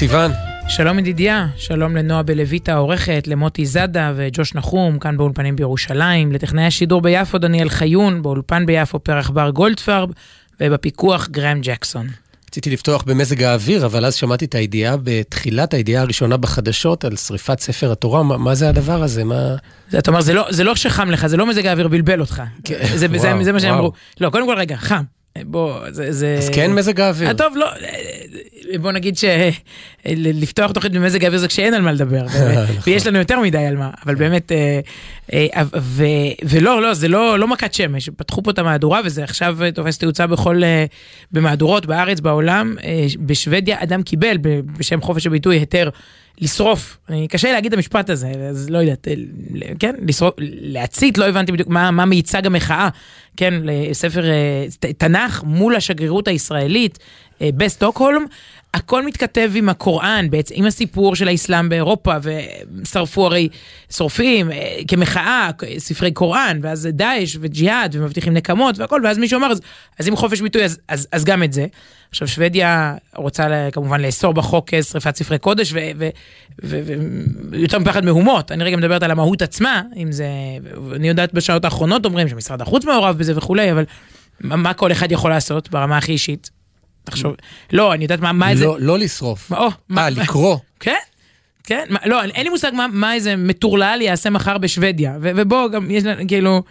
סיון. שלום ידידיה, שלום לנועה בלויטה העורכת, למוטי זאדה וג'וש נחום, כאן באולפנים בירושלים, לטכנאי השידור ביפו דניאל חיון, באולפן ביפו פרח בר גולדפרב, ובפיקוח גרם ג'קסון. רציתי לפתוח במזג האוויר, אבל אז שמעתי את הידיעה בתחילת הידיעה הראשונה בחדשות על שריפת ספר התורה. מה, מה זה הדבר הזה? מה... זה, אתה אומר, זה לא, זה לא שחם לך, זה לא מזג האוויר בלבל אותך. כן, זה, זה, זה, זה מה שהם אמרו. לא, קודם כל רגע, חם. בוא, זה... זה... אז כן מזג האוויר. אה, טוב, לא, בוא נגיד שלפתוח תוכנית במזג האוויר זה כשאין על מה לדבר, נכון. ויש לנו יותר מדי על מה, אבל באמת, אה, אה, ולא, לא, זה לא, לא מכת שמש, פתחו פה את המהדורה וזה עכשיו תופס תאוצה בכל, במהדורות בארץ, בעולם, בשוודיה אדם קיבל בשם חופש הביטוי היתר לשרוף, קשה להגיד את המשפט הזה, אז לא יודעת, כן, לשרוף, להצית, לא הבנתי בדיוק מה, מה מיצג המחאה, כן, לספר תנ"ך מול השגרירות הישראלית בסטוקהולם. הכל מתכתב עם הקוראן, בעצם עם הסיפור של האסלאם באירופה, ושרפו הרי, שורפים אה, כמחאה ספרי קוראן, ואז דאעש וג'יהאד, ומבטיחים נקמות והכל, ואז מישהו אמר, אז, אז אם חופש ביטוי, אז, אז, אז גם את זה. עכשיו, שוודיה רוצה כמובן לאסור בחוק אה, שריפת ספרי קודש, ויותר מפחד מהומות. אני רגע מדברת על המהות עצמה, אם זה, אני יודעת בשעות האחרונות אומרים שמשרד החוץ מעורב בזה וכולי, אבל מה כל אחד יכול לעשות ברמה הכי אישית? תחשוב, לא, אני יודעת מה, מה איזה... לא, לא לשרוף. אה, לקרוא. כן? כן? לא, אין לי מושג מה, מה איזה מטורלל יעשה מחר בשוודיה. ובוא, גם יש לנו, כאילו...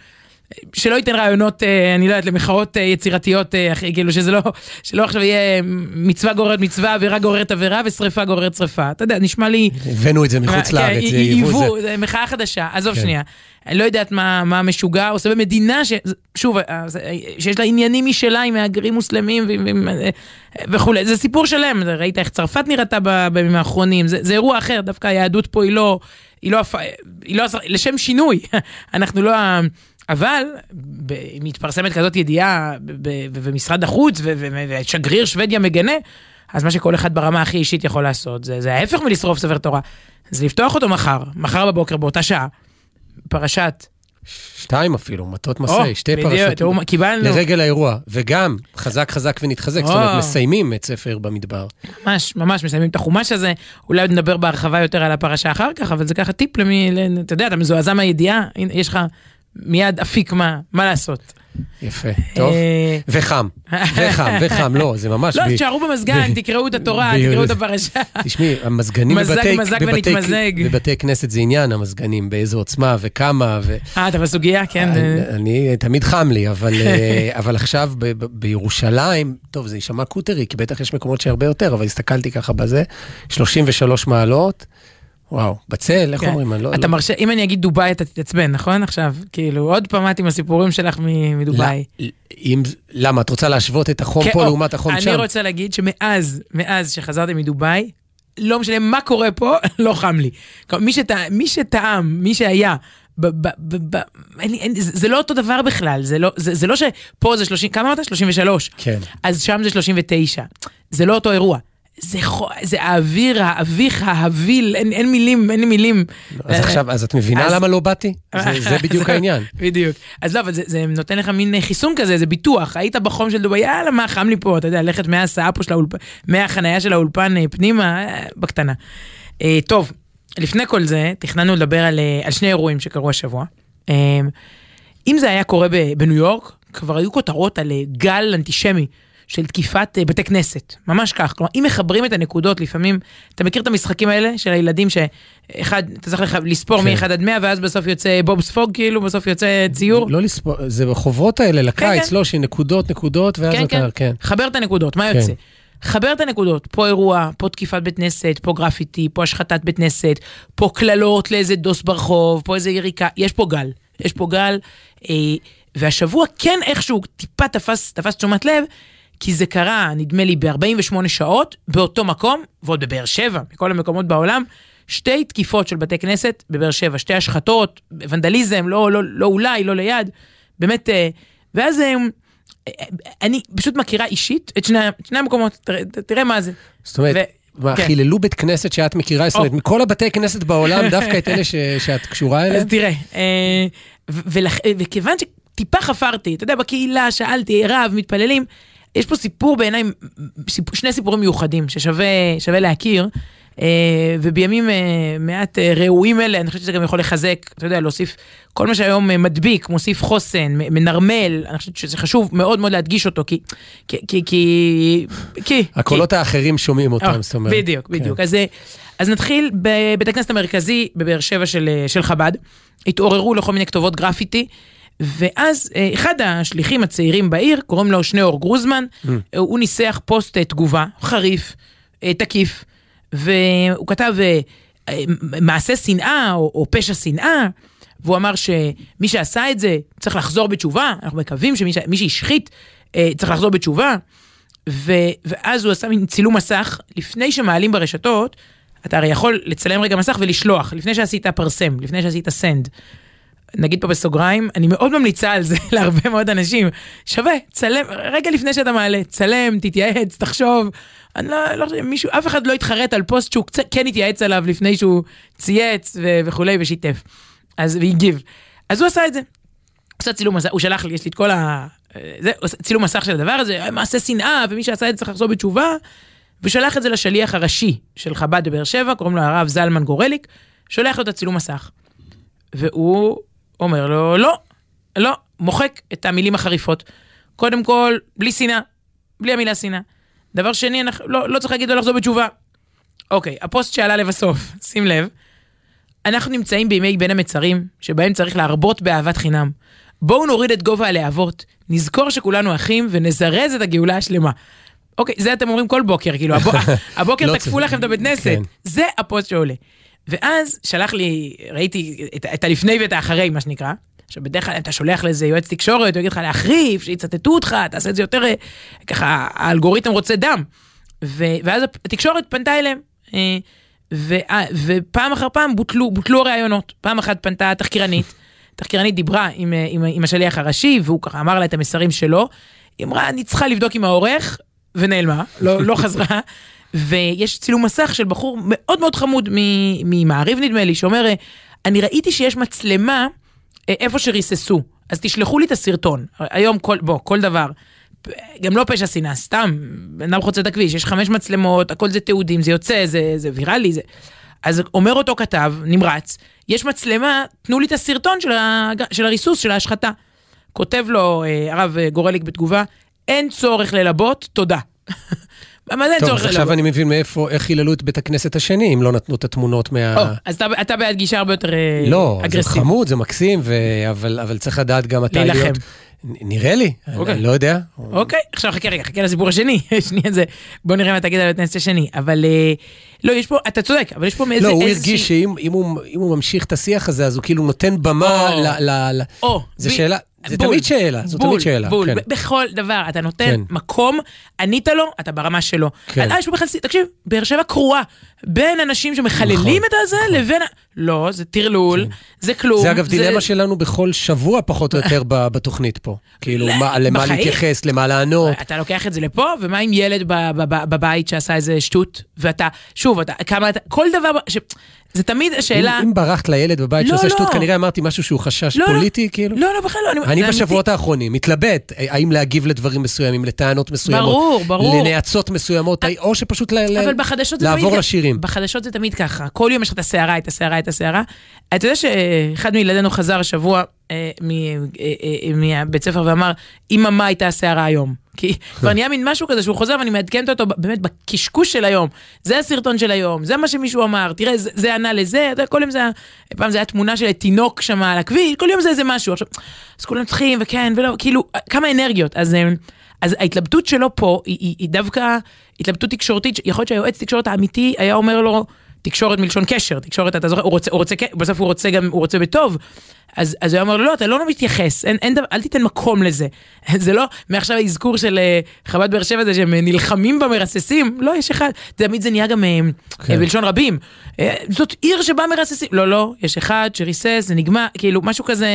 שלא ייתן רעיונות, אה, אני לא יודעת, למחאות אה, יצירתיות, אה, כאילו שזה לא, שלא עכשיו יהיה מצווה גוררת מצווה, עבירה גוררת עבירה ושריפה גוררת שריפה. אתה יודע, נשמע לי... הבאנו את זה מחוץ כן, לארץ, זה ייבוא, זה. מחאה חדשה, עזוב כן. שנייה. אני לא יודעת מה, מה המשוגע עושה במדינה, ש... שוב, שיש לה עניינים משלה עם מהגרים מוסלמים וכולי, זה סיפור שלם, ראית איך צרפת נראתה בימים האחרונים, זה, זה אירוע אחר, דווקא היהדות פה היא לא, היא לא, היא לא, לשם שינוי, אנחנו לא... אבל אם מתפרסמת כזאת ידיעה במשרד החוץ ושגריר שוודיה מגנה, אז מה שכל אחד ברמה הכי אישית יכול לעשות, זה, זה ההפך מלשרוף ספר תורה. זה לפתוח אותו מחר, מחר בבוקר באותה שעה, פרשת שתיים אפילו, מטות מסעי, שתי פרשות. קיבלנו. לרגל האירוע. וגם, חזק חזק ונתחזק, זאת אומרת, מסיימים את ספר במדבר. ממש, ממש מסיימים את החומש הזה. אולי נדבר בהרחבה יותר על הפרשה אחר כך, אבל זה ככה טיפ למי, אתה יודע, אתה מזועזע מהידיעה, יש לך מיד אפיק מה, מה לעשות. יפה, טוב. אה, וחם, וחם, וחם, לא, זה ממש... לא, תשארו במזגן, תקראו את התורה, תקראו את הפרשה. תשמעי, המזגנים בבתי כנסת זה עניין, המזגנים, באיזו עוצמה וכמה. אה, אתה בסוגיה, כן. אני, תמיד חם לי, אבל אה, עכשיו בירושלים, טוב, זה יישמע קוטרי, כי בטח יש מקומות שהרבה יותר, אבל הסתכלתי ככה בזה, 33 מעלות. וואו, בצל, איך כן. אומרים? אני לא... אתה לא... מרשה, אם אני אגיד דובאי אתה תתעצבן, נכון? עכשיו, כאילו, עוד פעם את עם הסיפורים שלך מדובאי. אם, למה, את רוצה להשוות את החום כן, פה או, לעומת החום אני שם? אני רוצה להגיד שמאז, מאז שחזרתי מדובאי, לא משנה מה קורה פה, לא חם לי. מי, שטע, מי שטעם, מי שהיה, ב, ב, ב, ב, אין, אין, זה, זה לא אותו דבר בכלל, זה לא, זה, זה לא שפה זה 30, כמה אמרת? 33. כן. אז שם זה 39. זה לא אותו אירוע. זה, זה האוויר, האביך, ההביל, אין, אין מילים, אין לי מילים. אז uh, עכשיו, אז את מבינה אז... למה לא באתי? זה, זה בדיוק העניין. בדיוק. אז לא, אבל זה, זה נותן לך מין חיסון כזה, זה ביטוח. היית בחום של דובאי, יאללה, מה חם לי פה, אתה יודע, ללכת מההסעה פה של האולפן, מהחנייה של האולפן אה, פנימה, אה, בקטנה. Uh, טוב, לפני כל זה, תכננו לדבר על, על שני אירועים שקרו השבוע. Uh, אם זה היה קורה בניו יורק, כבר היו כותרות על גל אנטישמי. של תקיפת אה, בתי כנסת, ממש כך. כלומר, אם מחברים את הנקודות, לפעמים, אתה מכיר את המשחקים האלה של הילדים שאחד, אתה צריך לספור כן. מ-1 עד 100, ואז בסוף יוצא בוב ספוג, כאילו, בסוף יוצא ציור? לא לספור, זה בחוברות האלה לקיץ, כן, כן. לא, שנקודות, נקודות, ואז כן, אתה, כן. כן. חבר את הנקודות, מה כן. יוצא? חבר את הנקודות, פה אירוע, פה תקיפת בית כנסת, פה גרפיטי, פה השחתת בית כנסת, פה קללות לאיזה דוס ברחוב, פה איזה יריקה, יש פה גל, יש פה גל, אה, והשבוע כן איכשהו טיפה תפס, תפס תשומת לב, כי זה קרה, נדמה לי, ב-48 שעות, באותו מקום, ועוד בבאר שבע, מכל המקומות בעולם, שתי תקיפות של בתי כנסת בבאר שבע, שתי השחתות, ונדליזם, לא, לא, לא אולי, לא ליד, באמת, אה, ואז אה, אני פשוט מכירה אישית את שני, שני המקומות, תראה, תראה מה זה. זאת אומרת, ו... מה, כן. חיללו בית כנסת שאת מכירה, זאת אומרת, מכל הבתי כנסת בעולם, דווקא את אלה ש, שאת קשורה אליהם? אז תראה, אה, וכיוון שטיפה חפרתי, אתה יודע, בקהילה שאלתי, רב, מתפללים, יש פה סיפור בעיניי, סיפ, שני סיפורים מיוחדים ששווה להכיר. אה, ובימים אה, מעט אה, ראויים אלה, אני חושבת שזה גם יכול לחזק, אתה יודע, להוסיף, כל מה שהיום מדביק, מוסיף חוסן, מנרמל, אני חושבת שזה חשוב מאוד מאוד להדגיש אותו, כי... כי... כי... כי הקולות כי... האחרים שומעים אותם, זאת אומרת. בדיוק, כן. בדיוק. אז, אז נתחיל בבית הכנסת המרכזי בבאר שבע של, של חב"ד, התעוררו לכל מיני כתובות גרפיטי. ואז אחד השליחים הצעירים בעיר, קוראים לו שניאור גרוזמן, mm. הוא ניסח פוסט תגובה חריף, תקיף, והוא כתב אה, אה, מעשה שנאה או, או פשע שנאה, והוא אמר שמי שעשה את זה צריך לחזור בתשובה, אנחנו מקווים שמי שהשחית אה, צריך לחזור בתשובה. ו, ואז הוא עשה מין צילום מסך, לפני שמעלים ברשתות, אתה הרי יכול לצלם רגע מסך ולשלוח, לפני שעשית פרסם, לפני שעשית סנד. נגיד פה בסוגריים, אני מאוד ממליצה על זה להרבה מאוד אנשים. שווה, צלם, רגע לפני שאתה מעלה, צלם, תתייעץ, תחשוב. אני לא, לא חושב, מישהו, אף אחד לא יתחרט על פוסט שהוא קצת כן התייעץ עליו לפני שהוא צייץ ו- וכולי ושיתף. אז, והגיב. אז הוא עשה את זה. עשה צילום מסך, הוא שלח לי, יש לי את כל ה... זה, צילום מסך של הדבר הזה, מעשה שנאה, ומי שעשה את זה צריך לחזור בתשובה. ושלח את זה לשליח הראשי של חב"ד בבאר שבע, קוראים לו הרב זלמן גורליק, שולח לו את הצילום מסך. והוא אומר לו, לא, לא, מוחק את המילים החריפות. קודם כל, בלי שנאה, בלי המילה שנאה. דבר שני, אנחנו, לא, לא צריך להגיד לו לחזור בתשובה. אוקיי, הפוסט שעלה לבסוף, שים לב, אנחנו נמצאים בימי בין המצרים, שבהם צריך להרבות באהבת חינם. בואו נוריד את גובה הלהבות, נזכור שכולנו אחים ונזרז את הגאולה השלמה. אוקיי, זה אתם אומרים כל בוקר, כאילו, הבוק, הבוקר לא תקפו לכם את הבית כנסת. כן. זה הפוסט שעולה. ואז שלח לי, ראיתי את, את הלפני ואת האחרי, מה שנקרא. עכשיו, בדרך כלל אתה שולח לאיזה יועץ תקשורת, הוא יגיד לך להחריף, שיצטטו אותך, תעשה את זה יותר, אה, ככה, האלגוריתם רוצה דם. ו, ואז התקשורת פנתה אליהם. אה, ו, אה, ופעם אחר פעם בוטלו, בוטלו הראיונות. פעם אחת פנתה תחקירנית, תחקירנית דיברה עם, עם, עם השליח הראשי, והוא ככה אמר לה את המסרים שלו. היא אמרה, אני צריכה לבדוק עם העורך, ונעלמה, לא, לא חזרה. ויש צילום מסך של בחור מאוד מאוד חמוד ממעריב נדמה לי, שאומר, אני ראיתי שיש מצלמה אה, איפה שריססו, אז תשלחו לי את הסרטון. היום כל, בוא, כל דבר. גם לא פשע שנאה, סתם, בן אדם חוצה את הכביש, יש חמש מצלמות, הכל זה תיעודים, זה יוצא, זה, זה ויראלי, זה... אז אומר אותו כתב, נמרץ, יש מצלמה, תנו לי את הסרטון של, ה... של הריסוס, של ההשחתה. כותב לו אה, הרב גורליק בתגובה, אין צורך ללבות, תודה. מה זה צורך? טוב, עכשיו אני מבין מאיפה, איך היללו את בית הכנסת השני, אם לא נתנו את התמונות מה... אז אתה, בעד גישה הרבה יותר אגרסיבית. לא, זה חמוד, זה מקסים. אבל, צריך לדעת גם מתי להיות... נראה לי, אוקיי. אני לא יודע. אוקיי, עכשיו חכה רגע, חכה לסיפור השני, שנייה זה, בוא נראה מה תגיד על בית הכנסת השני, אבל אה, לא, יש פה, אתה צודק, אבל יש פה איזה... לא, הוא הרגיש שאם הוא ממשיך את השיח הזה, אז הוא כאילו נותן במה ל... או, זה שאלה, זה בול, תמיד שאלה, זו תמיד שאלה. בול, כן. בכל דבר, אתה נותן כן. מקום, ענית לו, אתה ברמה שלו. כן. יש פה בכלל, תקשיב, באר שבע קרועה בין אנשים שמחללים נכון, את הזה נכון. לבין... לא, זה טרלול, כן. זה כלום. זה אגב זה... דילמה שלנו בכל שבוע פחות או יותר בתוכנית פה. כאילו, מה, למה להתייחס, למה לענות. אתה לוקח את זה לפה, ומה עם ילד בבית שעשה איזה שטות, ואתה, שוב, אתה, כמה אתה, כל דבר... ש... זה תמיד השאלה... אם, אם ברחת לילד בבית לא, שעושה לא. שטות, כנראה אמרתי משהו שהוא חשש לא, לא. פוליטי, לא. כאילו. לא, לא, בכלל לא. אני, אני בשבועות אמיתי. האחרונים מתלבט, האם להגיב לדברים מסוימים, לטענות מסוימות. ברור, ברור. לנאצות מסוימות, או שפשוט ל, לעבור לשירים. בחדשות זה תמיד ככה, כל יום יש לך את הסערה, את הסערה, את הסערה. אתה יודע שאחד מילדינו חזר השבוע אה, מבית אה, אה, ספר ואמר, אמא, מה הייתה הסערה היום? כי כבר נהיה מין משהו כזה שהוא חוזר ואני מעדכנת אותו באמת בקשקוש של היום. זה הסרטון של היום, זה מה שמישהו אמר, תראה, זה, זה ענה לזה, אתה, כל יום זה היה, פעם זה היה תמונה של תינוק שם על הכביש, כל יום זה איזה משהו. עכשיו, אז כולם צריכים, וכן, ולא, כאילו, כמה אנרגיות. אז, אז ההתלבטות שלו פה היא, היא, היא דווקא התלבטות תקשורתית, יכול להיות שהיועץ תקשורת האמיתי היה אומר לו, תקשורת מלשון קשר, תקשורת, אתה זוכר, הוא רוצה, הוא רוצה, בסוף הוא רוצה גם, הוא רוצה בטוב. אז, אז הוא אמר לו, לא, אתה לא מתייחס, אין, אין אל תיתן מקום לזה. זה לא, מעכשיו האזכור של uh, חב"ד באר שבע זה שהם אה, נלחמים במרססים, לא, יש אחד, תמיד זה נהיה גם uh, כן. בלשון רבים. Uh, זאת עיר שבה מרססים, לא, לא, יש אחד שריסס, זה נגמר, כאילו, משהו כזה,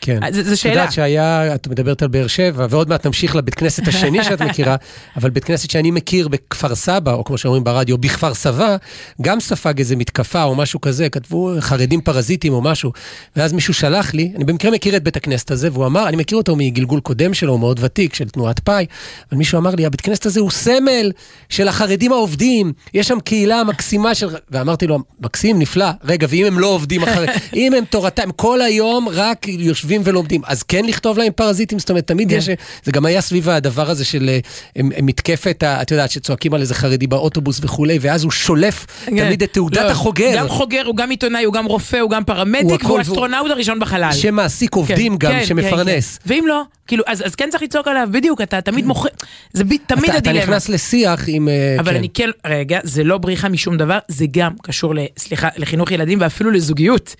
כן. זו שאלה. את יודעת שהיה, את מדברת על באר שבע, ועוד מעט נמשיך לבית כנסת השני שאת מכירה, אבל בית כנסת שאני מכיר בכפר סבא, או כמו שאומרים ברדיו, בכפר סבא, גם ספג איזה מתקפה או משהו כזה, כתבו חרדים פרזיטים או משהו, ואז מישהו שלח, שלח לי, אני במקרה מכיר את בית הכנסת הזה, והוא אמר, אני מכיר אותו מגלגול קודם שלו, הוא מאוד ותיק, של תנועת פאי, אבל מישהו אמר לי, הבית כנסת הזה הוא סמל של החרדים העובדים, יש שם קהילה מקסימה של... ואמרתי לו, מקסים, נפלא, רגע, ואם הם לא עובדים אחרי, אם הם תורתם, כל היום רק יושבים ולומדים, אז כן לכתוב להם פרזיטים, זאת אומרת, תמיד כן. יש, זה גם היה סביב הדבר הזה של אה, הם- הם מתקפת, את יודעת, שצועקים על איזה חרדי באוטובוס וכולי, ואז הוא שולף תמיד את תעודת לא, החוגר. גם חוגר, הוא גם עיתונאי, הוא גם רופא, הוא גם הוא פרמדיק, הכל, והוא והוא- אסטרונאוט הראשון בחלל. שמעסיק כן, עובדים גם, כן, שמפרנס. כן, כן. ואם לא, כאילו, אז אז כן צריך לצעוק עליו, בדיוק, אתה תמיד מוכר, זה ב- תמיד אתה, אתה הדילמה. נכנס לשיח עם... אה, אבל כן. אני כן, רגע, זה לא בריחה משום דבר, זה גם קשור, סליחה, לחינוך ילדים ואפילו לזוגיות.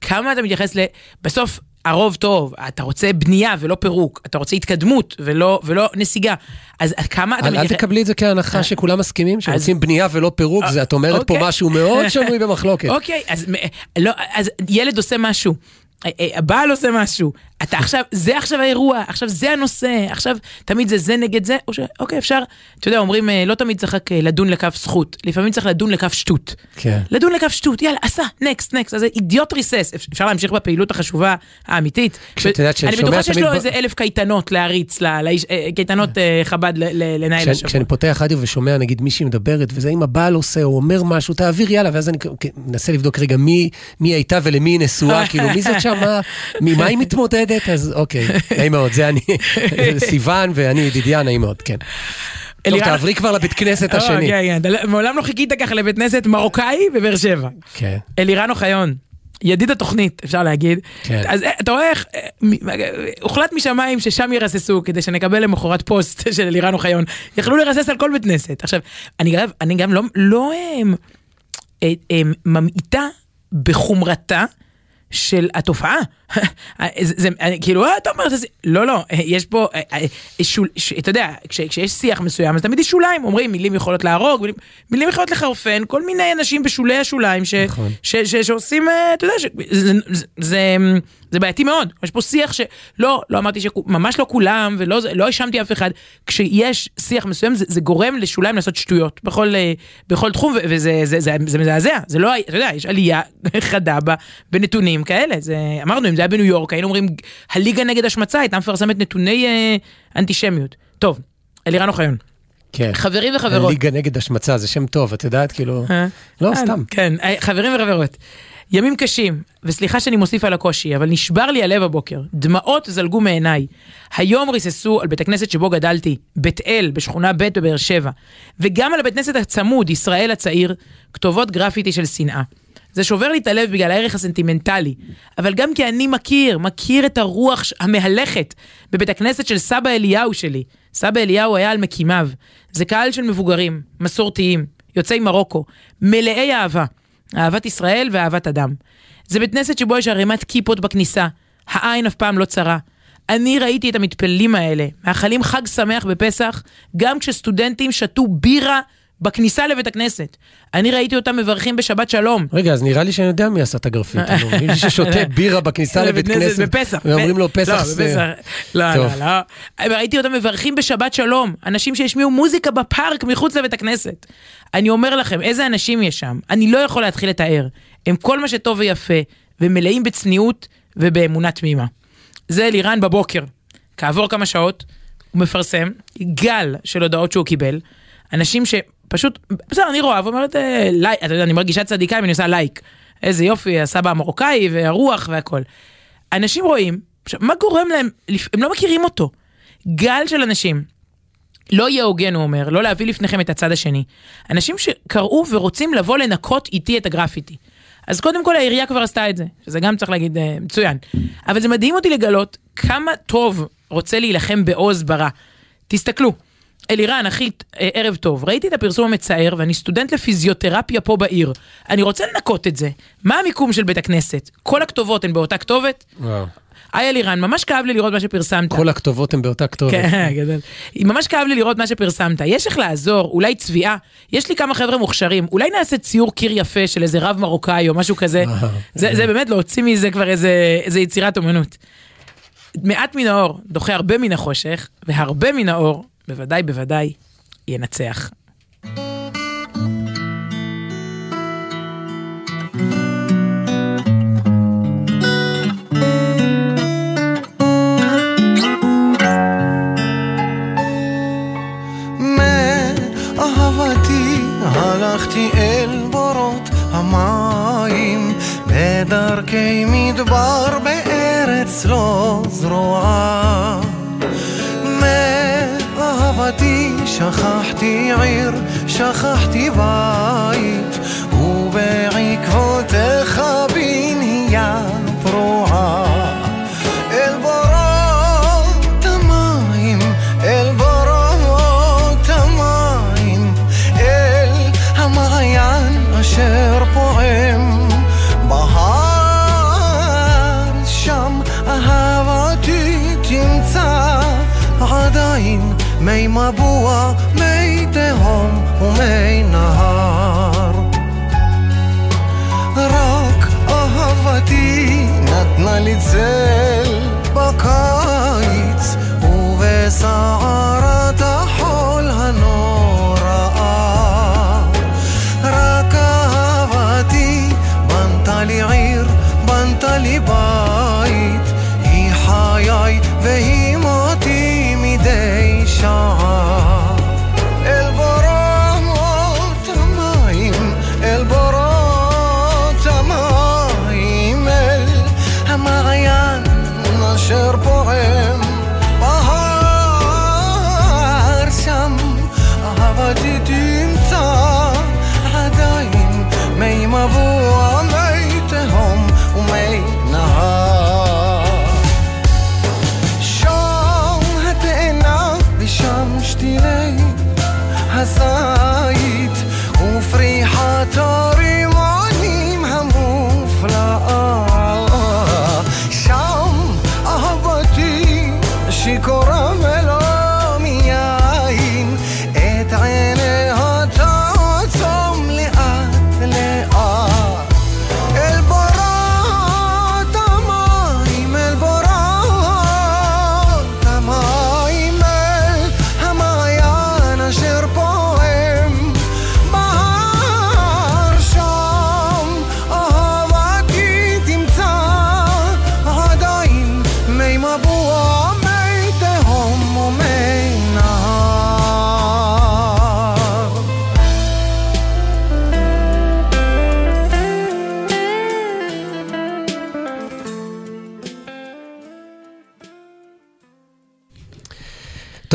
כמה אתה מתייחס ל... בסוף, הרוב טוב, אתה רוצה בנייה ולא פירוק, אתה רוצה התקדמות ולא, ולא נסיגה. אז כמה אתה אל, אל תקבלי את זה כהנחה שכולם מסכימים, שרוצים בנייה ולא פירוק, זה את אומרת פה אוקיי. משהו מאוד שנוי במחלוקת. אוקיי, אז, לא, אז ילד עושה משהו. אה, אה, הבעל עושה משהו, אתה עכשיו, זה עכשיו האירוע, עכשיו זה הנושא, עכשיו תמיד זה זה נגד זה, או שאוקיי אפשר, אתה יודע, אומרים אה, לא תמיד צריך רק לדון לכף זכות, לפעמים צריך לדון לכף שטות. כן. לדון לכף שטות, יאללה, עשה, נקסט, נקסט, אז זה אידיוט ריסס, אפשר להמשיך בפעילות החשובה האמיתית. כשאת יודעת שאני בטוחה שיש לו איזה אלף קייטנות להריץ, קייטנות אה, חב"ד לנהל השבוע. כשאני פותח רדיו ושומע נגיד מישהי מדברת, וזה אם הבעל עושה או אומר משהו, תעביר יאללה, ואז אני מנסה לבדוק רגע מי, הייתה ולמי היא נשואה, כאילו מי זאת שמה, ממה היא מתמודדת, אז אוקיי, נעים מאוד, זה אני, סיוון ואני ידידיה, נעים מאוד, כן. טוב, תעברי כבר לבית כנסת אה, השני. כן, כן, מעולם לא חיכית ככה לבית כנסת מרוקאי בבאר שבע. כן. אלירן אוחיון, ידיד התוכנית, אפשר להגיד. כן. אז אה, אתה רואה איך, אה, הוחלט משמיים ששם ירססו כדי שנקבל למחרת פוסט של אלירן אוחיון. יכלו לרסס על כל בית כנסת. עכשיו, אני אני גם לא, לא אה, אה, אה, ממעיטה בחומרתה. של התופעה. זה, זה, כאילו, אה, אתה אומר, זה, לא, לא, אה, יש פה, אה, שול, ש, אתה יודע, כש, כשיש שיח מסוים, אז תמיד יש שוליים, אומרים, מילים יכולות להרוג, מילים, מילים יכולות לחרפן, כל מיני אנשים בשולי השוליים, ש, נכון. ש, ש, שעושים, אתה יודע, ש, זה, זה, זה, זה בעייתי מאוד. יש פה שיח שלא, לא אמרתי שממש לא כולם, ולא זה- לא האשמתי אף אחד, כשיש שיח מסוים, זה, זה גורם לשוליים לעשות שטויות בכל, בכל תחום, וזה זה, זה, זה מזעזע, זה לא, אתה יודע, יש עלייה חדה בנתונים כאלה, זה, אמרנו, אם זה היה בניו יורק, היינו אומרים, הליגה נגד השמצה הייתה מפרסמת נתוני אה, אנטישמיות. טוב, אלירן אוחיון, כן. חברים וחברות. ליגה נגד השמצה, זה שם טוב, את יודעת, כאילו... אה? לא, אה, סתם. כן, אה, חברים וחברות. ימים קשים, וסליחה שאני מוסיף על הקושי, אבל נשבר לי הלב הבוקר. דמעות זלגו מעיניי. היום ריססו על בית הכנסת שבו גדלתי, בית אל, בשכונה ב' בבאר שבע, וגם על הבית הכנסת הצמוד, ישראל הצעיר, כתובות גרפיטי של שנאה. זה שובר לי את הלב בגלל הערך הסנטימנטלי, אבל גם כי אני מכיר, מכיר את הרוח המהלכת בבית הכנסת של סבא אליהו שלי. סבא אליהו היה על מקימיו. זה קהל של מבוגרים, מסורתיים, יוצאי מרוקו, מלאי אהבה. אהבת ישראל ואהבת אדם. זה בית כנסת שבו יש ערימת כיפות בכניסה, העין אף פעם לא צרה. אני ראיתי את המתפללים האלה, מאחלים חג שמח בפסח, גם כשסטודנטים שתו בירה בכניסה לבית הכנסת. אני ראיתי אותם מברכים בשבת שלום. רגע, אז נראה לי שאני יודע מי עשה את הגרפיטי. נו, מי ששותה בירה בכניסה לבית כנסת. בפסח. ואומרים לו לא, פסח. לא. לא, לא. ראיתי אותם מברכים בשבת שלום. אנשים שהשמיעו מוזיקה בפארק מחוץ לבית הכנסת. אני אומר לכם, איזה אנשים יש שם. אני לא יכול להתחיל לתאר. הם כל מה שטוב ויפה, ומלאים בצניעות ובאמונה תמימה. זה אלירן בבוקר. כעבור כמה שעות, הוא מפרסם גל של הודעות שהוא קיבל. אנשים שפשוט, בסדר, אני רואה ואומרת, אה, לייק, אתה יודע, אני מרגישה צדיקה אם אני עושה לייק. איזה יופי, הסבא המרוקאי והרוח והכל. אנשים רואים, עכשיו, מה גורם להם, הם לא מכירים אותו. גל של אנשים, לא יהיה הוגן, הוא אומר, לא להביא לפניכם את הצד השני. אנשים שקראו ורוצים לבוא לנקות איתי את הגרפיטי. אז קודם כל העירייה כבר עשתה את זה, שזה גם צריך להגיד אה, מצוין. אבל זה מדהים אותי לגלות כמה טוב רוצה להילחם בעוז ברע. תסתכלו, אלירן, אחי, אה, ערב טוב, ראיתי את הפרסום המצער ואני סטודנט לפיזיותרפיה פה בעיר. אני רוצה לנקות את זה. מה המיקום של בית הכנסת? כל הכתובות הן באותה כתובת? וואו. היי אלירן, ממש כאב לי לראות מה שפרסמת. כל הכתובות הן באותה כתובת. כן, גדול. ממש כאב לי לראות מה שפרסמת. יש איך לעזור, אולי צביעה. יש לי כמה חבר'ה מוכשרים, אולי נעשה ציור קיר יפה של איזה רב מרוקאי או משהו כזה. זה, זה באמת להוציא מזה כבר איזה, איזה יצירת אומנות. מעט מן האור דוחה הרבה מן החושך, והרבה מן האור, בוודאי, בוודאי, ינצח. הלכתי אל בורות המים, בדרכי מדבר בארץ לא זרועה. מאהבתי שכחתי עיר, שכחתי בית, ובעקבותיך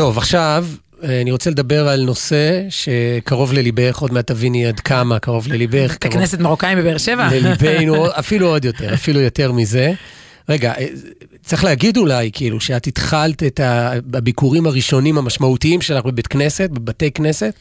טוב, עכשיו אה, אני רוצה לדבר על נושא שקרוב לליבך, עוד מעט תביני עד כמה קרוב לליבך. בית קרוב הכנסת מרוקאים בבאר שבע? לליבנו, אפילו עוד יותר, אפילו יותר מזה. רגע, אה, צריך להגיד אולי, כאילו, שאת התחלת את הביקורים הראשונים המשמעותיים שלך בבית כנסת, בבתי כנסת,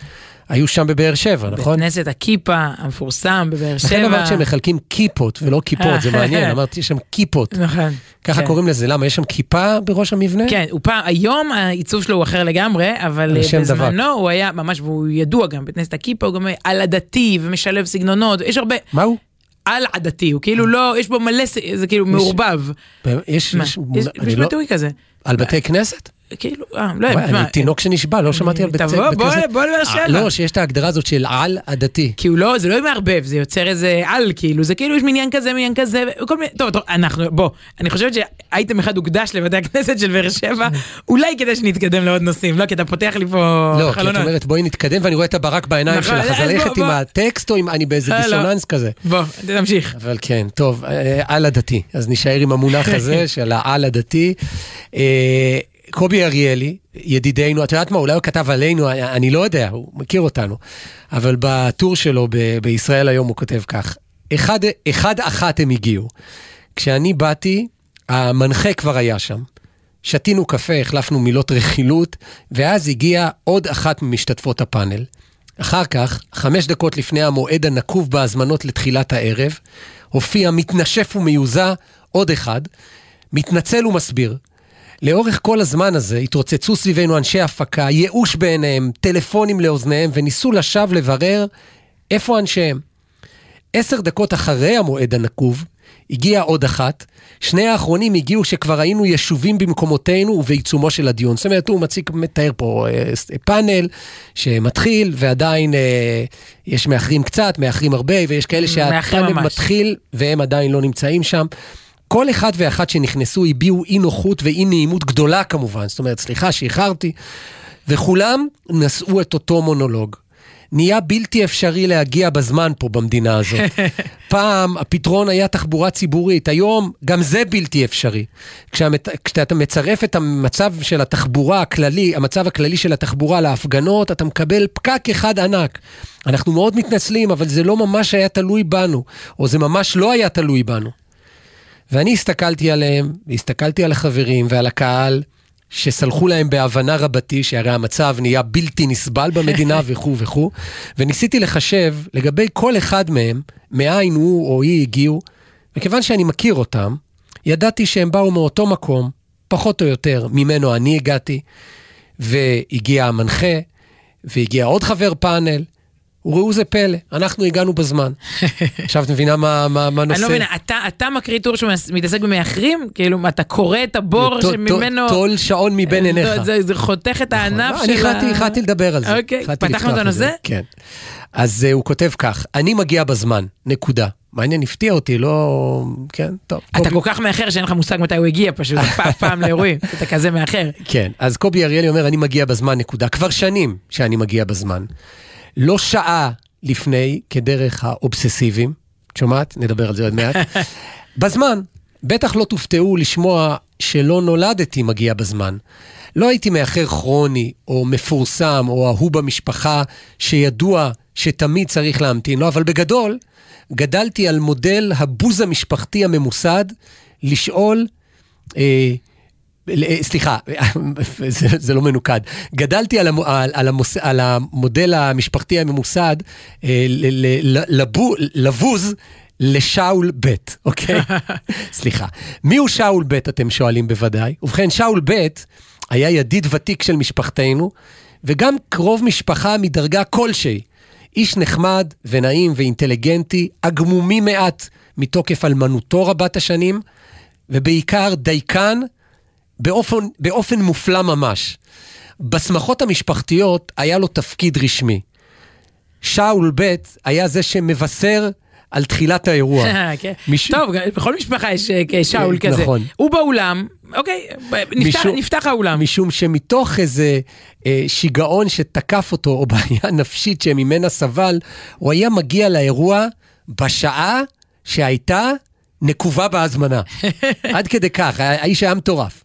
היו שם בבאר שבע, בית נכון? כנסת הכיפה המפורסם בבאר שבע. לכן אמרת שהם מחלקים כיפות ולא כיפות, זה מעניין, אמרתי יש שם כיפות. נכון. ככה כן. קוראים לזה, למה? יש שם כיפה בראש המבנה? כן, פעם, היום העיצוב שלו הוא אחר לגמרי, אבל אה, בזמנו הוא היה ממש, והוא ידוע גם, בית כנסת הכיפה הוא גם על עדתי ומשלב סגנונות, יש הרבה, מה הוא? על עדתי, הוא כאילו לא, יש בו מלא, זה כאילו מעורבב. יש, מה? יש, יש אני יש לא- ביטוי כזה. על בתי כנסת? כאילו, אה, לא מה, אני תינוק שנשבע, לא שמעתי על בית תבוא, בוא- כנסת. בוא לבאר שבע. אה, לא, שיש את ההגדרה הזאת של על עדתי. כי הוא לא, זה לא מערבב, זה יוצר איזה על, כאילו, זה כאילו יש מניין כזה, מניין כזה, וכל מיני, טוב, טוב, אנחנו, בוא, אני חושבת שאייטם אחד הוקדש לבתי הכנסת של באר שבע, אולי כדי שנתקדם לעוד נושאים, לא, כי אתה פותח לי פה לא, כי את חלונות. אומרת בואי נתקדם ואני רואה את הברק בעיניים נכון, שלך, אז ללכת בוא, עם בוא. הטקסט או אם אני באיזה אה, לא. דיסוננס כזה. בוא, תמשיך. אבל כן, טוב, אה, על הדתי, אז נישאר עם המונח הזה של העל הדתי. קובי אריאלי, ידידנו, את יודעת מה, אולי הוא כתב עלינו, אני לא יודע, הוא מכיר אותנו, אבל בטור שלו ב- בישראל היום הוא כותב כך, אחד, אחד אחת הם הגיעו. כשאני באתי, המנחה כבר היה שם. שתינו קפה, החלפנו מילות רכילות, ואז הגיעה עוד אחת ממשתתפות הפאנל. אחר כך, חמש דקות לפני המועד הנקוב בהזמנות לתחילת הערב, הופיע מתנשף ומיוזע עוד אחד, מתנצל ומסביר. לאורך כל הזמן הזה התרוצצו סביבנו אנשי הפקה, ייאוש בעיניהם, טלפונים לאוזניהם, וניסו לשווא לברר איפה אנשיהם. עשר דקות אחרי המועד הנקוב, הגיעה עוד אחת. שני האחרונים הגיעו שכבר היינו ישובים במקומותינו ובעיצומו של הדיון. זאת אומרת, הוא מציג, מתאר פה אה, ס- פאנל שמתחיל, ועדיין אה, יש מאחרים קצת, מאחרים הרבה, ויש כאלה שהפאנל. מתחיל והם עדיין לא נמצאים שם. כל אחד ואחת שנכנסו הביעו אי נוחות ואי נעימות גדולה כמובן. זאת אומרת, סליחה שאיחרתי. וכולם נשאו את אותו מונולוג. נהיה בלתי אפשרי להגיע בזמן פה במדינה הזאת. פעם הפתרון היה תחבורה ציבורית, היום גם זה בלתי אפשרי. כשהמת, כשאתה מצרף את המצב של התחבורה הכללי, המצב הכללי של התחבורה להפגנות, אתה מקבל פקק אחד ענק. אנחנו מאוד מתנצלים, אבל זה לא ממש היה תלוי בנו, או זה ממש לא היה תלוי בנו. ואני הסתכלתי עליהם, והסתכלתי על החברים ועל הקהל, שסלחו להם בהבנה רבתי, שהרי המצב נהיה בלתי נסבל במדינה וכו' וכו', וניסיתי לחשב לגבי כל אחד מהם, מאין הוא או היא הגיעו, וכיוון שאני מכיר אותם, ידעתי שהם באו מאותו מקום, פחות או יותר, ממנו אני הגעתי, והגיע המנחה, והגיע עוד חבר פאנל, וראו זה פלא, אנחנו הגענו בזמן. עכשיו את מבינה מה, מה, מה נושא? אני לא מבינה, אתה, אתה מקריא טור שמתעסק במאחרים? כאילו, אתה קורא את הבור שממנו... טול שעון מבין עיניך. זה, זה, זה חותך את הענף לא, של אני החלטתי, ה... לדבר על זה. אוקיי, פתחנו את הנושא? כן. אז uh, הוא כותב כך, אני מגיע בזמן, נקודה. מעניין, הפתיע אותי, לא... כן, טוב. אתה קובי- כל כך מאחר שאין לך מושג מתי הוא הגיע פשוט, אף פעם לאירועים, אתה כזה מאחר. כן, אז קובי אריאלי אומר, אני מגיע בזמן, נקודה. כבר שנים שאני מגיע בזמן. לא שעה לפני, כדרך האובססיביים. את שומעת? נדבר על זה עוד מעט. בזמן. בטח לא תופתעו לשמוע שלא נולדתי מגיע בזמן. לא הייתי מאחר כרוני, או מפורסם, או ההוא במשפחה, שידוע שתמיד צריך להמתין. לא, אבל בגדול, גדלתי על מודל הבוז המשפחתי הממוסד, לשאול... אה, סליחה, זה, זה לא מנוקד. גדלתי על, המו, על, על, המוס, על המודל המשפחתי הממוסד אה, ל, ל, ל, לבו, לבוז לשאול ב', אוקיי? סליחה. מי הוא שאול ב', אתם שואלים בוודאי. ובכן, שאול ב' היה ידיד ותיק של משפחתנו, וגם קרוב משפחה מדרגה כלשהי. איש נחמד ונעים ואינטליגנטי, הגמומי מעט מתוקף אלמנותו רבת השנים, ובעיקר דייקן באופן, באופן מופלא ממש. בשמחות המשפחתיות היה לו תפקיד רשמי. שאול ב' היה זה שמבשר על תחילת האירוע. כן. מש- טוב, בכל משפחה יש אה, שאול כן, כזה. נכון. הוא באולם, אוקיי, נפתח- משום- נפתח האולם. משום שמתוך איזה אה, שיגעון שתקף אותו, או בעיה נפשית שממנה סבל, הוא היה מגיע לאירוע בשעה שהייתה נקובה בהזמנה. עד כדי כך, האיש היה מטורף.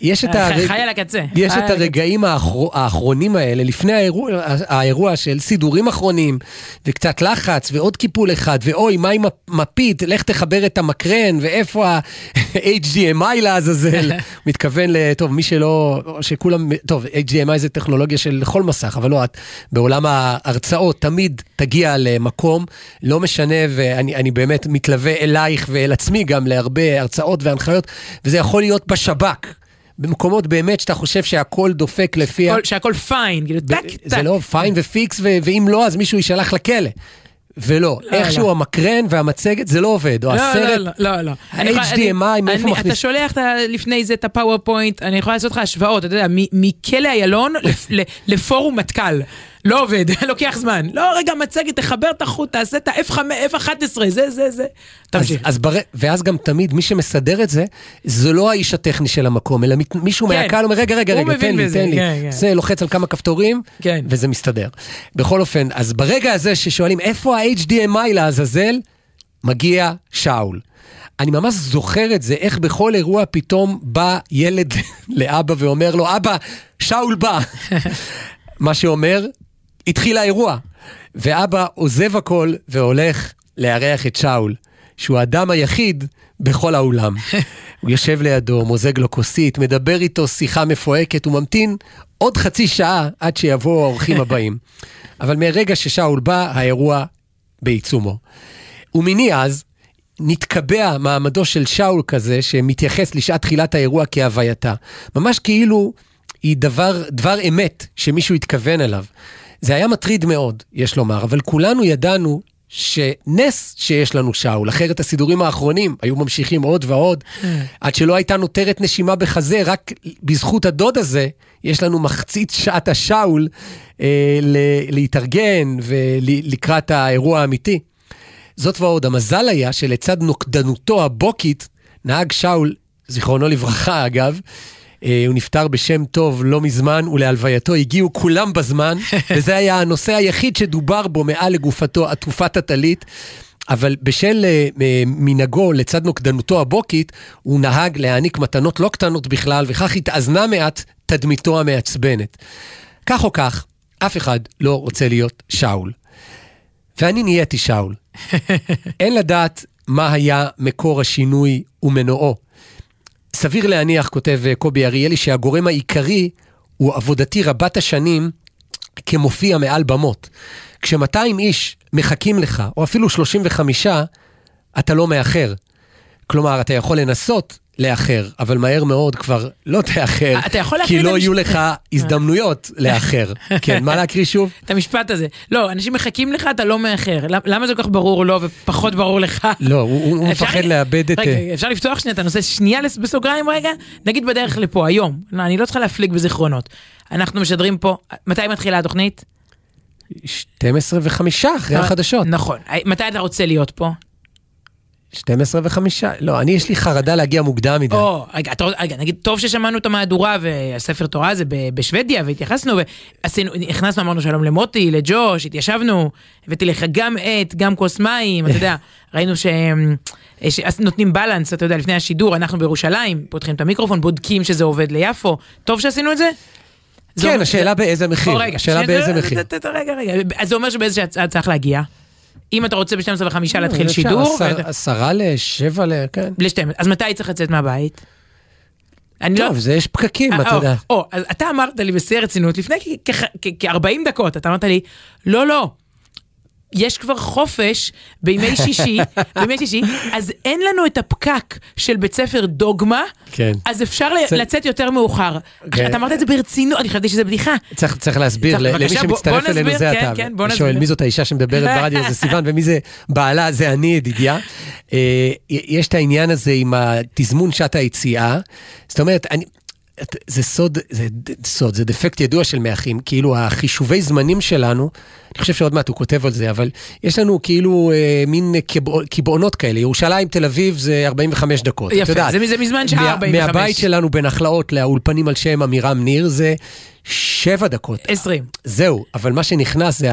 יש את הרג- חי על הקצה. יש את הקצה. הרגעים האחר... האחרונים האלה, לפני האירוע, האירוע של סידורים אחרונים, וקצת לחץ, ועוד קיפול אחד, ואוי, מה עם המפית, לך תחבר את המקרן, ואיפה ה-HDMI לעזאזל. מתכוון ל... טוב, מי שלא... שכולם... טוב, HDMI זה טכנולוגיה של כל מסך, אבל לא, את בעולם ההרצאות תמיד תגיע למקום, לא משנה, ואני אני באמת מתלווה אלייך ואל עצמי גם להרבה הרצאות והנחיות, וזה יכול להיות בשב"כ. במקומות באמת שאתה חושב שהכל דופק לפי... ה- כל- שהכל fine, כאילו ב- tech זה tech. לא fine ו fix, ו- ואם לא, אז מישהו יישלח לכלא. ולא, לא, איכשהו לא. המקרן והמצגת, זה לא עובד. או לא, הסרט, לא, לא, לא. ה- אני יכולה- HDMI, אני- מאיפה אני- מכניס- אתה שולח את ה- לפני זה את הפאורפוינט, אני יכולה לעשות לך השוואות, אתה יודע, מכלא איילון לפורום מטכ"ל. לא עובד, לוקח זמן. לא, רגע, מצגת, תחבר את החוט, תעשה את ה-F5, F11, זה, זה, זה. אז, תמשיך. אז בר... ואז גם תמיד מי שמסדר את זה, זה לא האיש הטכני של המקום, אלא. מישהו כן. מהקהל אומר, רגע, רגע, רגע, תן לי, תן לי. כן, כן. זה לוחץ על כמה כפתורים, כן. וזה מסתדר. בכל אופן, אז ברגע הזה ששואלים, איפה ה-HDMI לעזאזל, מגיע שאול. אני ממש זוכר את זה, איך בכל אירוע פתאום בא ילד לאבא ואומר לו, אבא, שאול בא. מה שאומר, התחיל האירוע. ואבא עוזב הכל והולך לארח את שאול, שהוא האדם היחיד בכל האולם. הוא יושב לידו, מוזג לו כוסית, מדבר איתו שיחה מפוהקת, הוא ממתין עוד חצי שעה עד שיבואו האורחים הבאים. אבל מרגע ששאול בא, האירוע בעיצומו. ומיני אז, נתקבע מעמדו של שאול כזה, שמתייחס לשעת תחילת האירוע כהווייתה. ממש כאילו היא דבר, דבר אמת שמישהו התכוון אליו. זה היה מטריד מאוד, יש לומר, אבל כולנו ידענו שנס שיש לנו שאול, אחרת הסידורים האחרונים היו ממשיכים עוד ועוד, עד שלא הייתה נותרת נשימה בחזה, רק בזכות הדוד הזה, יש לנו מחצית שעת השאול אה, ל- להתארגן ולקראת האירוע האמיתי. זאת ועוד, המזל היה שלצד נוקדנותו הבוקית, נהג שאול, זיכרונו לברכה אגב, אה, הוא נפטר בשם טוב לא מזמן, ולהלווייתו הגיעו כולם בזמן, וזה היה הנושא היחיד שדובר בו מעל לגופתו, עטופת הטלית. אבל בשל אה, אה, מנהגו לצד נוקדנותו הבוקית, הוא נהג להעניק מתנות לא קטנות בכלל, וכך התאזנה מעט תדמיתו המעצבנת. כך או כך, אף אחד לא רוצה להיות שאול. ואני נהייתי שאול. אין לדעת מה היה מקור השינוי ומנועו. סביר להניח, כותב אה, קובי אריאלי, שהגורם העיקרי הוא עבודתי רבת השנים כמופיע מעל במות. כש-200 איש מחכים לך, או אפילו 35, אתה לא מאחר. כלומר, אתה יכול לנסות לאחר, אבל מהר מאוד כבר לא תאחר, אתה יכול כי לא יהיו לך הזדמנויות לאחר. כן, מה להקריא שוב? את המשפט הזה. לא, אנשים מחכים לך, אתה לא מאחר. למ- למה זה כל כך ברור לו ופחות ברור לך? לא, הוא- מפחד לאבד את... רגע, אה, אפשר לפתוח שנייה את הנושא שנייה בסוגריים רגע? נגיד בדרך לפה, היום. לא, אני לא צריכה להפליג בזיכרונות. אנחנו משדרים פה, מתי מתחילה התוכנית? 12 וחמישה אחרי החדשות. נכון. מתי אתה רוצה להיות פה? 12 וחמישה. לא, אני יש לי חרדה להגיע מוקדם מדי. או, רגע, אתה, רגע, נגיד, טוב ששמענו את המהדורה והספר תורה הזה בשוודיה, והתייחסנו, ועשינו, נכנסנו, אמרנו שלום למוטי, לג'וש, התיישבנו, הבאתי לך גם עט, גם כוס מים, אתה יודע, ראינו שהם... שנותנים בלנס, אתה יודע, לפני השידור, אנחנו בירושלים, פותחים את המיקרופון, בודקים שזה עובד ליפו. טוב שעשינו את זה? כן, השאלה באיזה מחיר. השאלה באיזה מחיר. רגע, רגע, אז זה אומר שבאיזה שעה צריך להגיע? אם אתה רוצה ב-12 וחמישה להתחיל אפשר, שידור, עשרה לשבע ל... כן. ל-12, אז מתי צריך לצאת מהבית? אני לא... טוב, זה יש פקקים, אה, אתה יודע. או, אז אתה אמרת לי בשיא הרצינות, לפני כ-40 דקות, אתה אמרת לי, לא, לא. יש כבר חופש בימי שישי, בימי שישי, אז אין לנו את הפקק של בית ספר דוגמה, כן. אז אפשר זה- לצאת יותר מאוחר. כן. אתה אמרת את זה ברצינות, אני חשבתי שזה בדיחה. צריך, צריך להסביר, צריך- למי שמצטרף בוא אלינו נסביר, זה כן, אתה. כן, בוא אני שואל. מי זאת האישה שמדברת ברדיו זה סיוון ומי זה בעלה זה אני ידידיה. אה, יש את העניין הזה עם התזמון שעת היציאה. זאת אומרת, אני... זה סוד, זה סוד, זה דפקט ידוע של מאחים, כאילו החישובי זמנים שלנו, אני חושב שעוד מעט הוא כותב על זה, אבל יש לנו כאילו אה, מין קבעונות כאלה, ירושלים, תל אביב זה 45 דקות. יפה, יודעת. זה- זה מזמן שעה מה- 45. מהבית שלנו בנחלאות לאולפנים על שם עמירם ניר זה שבע דקות. 20. זהו, אבל מה שנכנס זה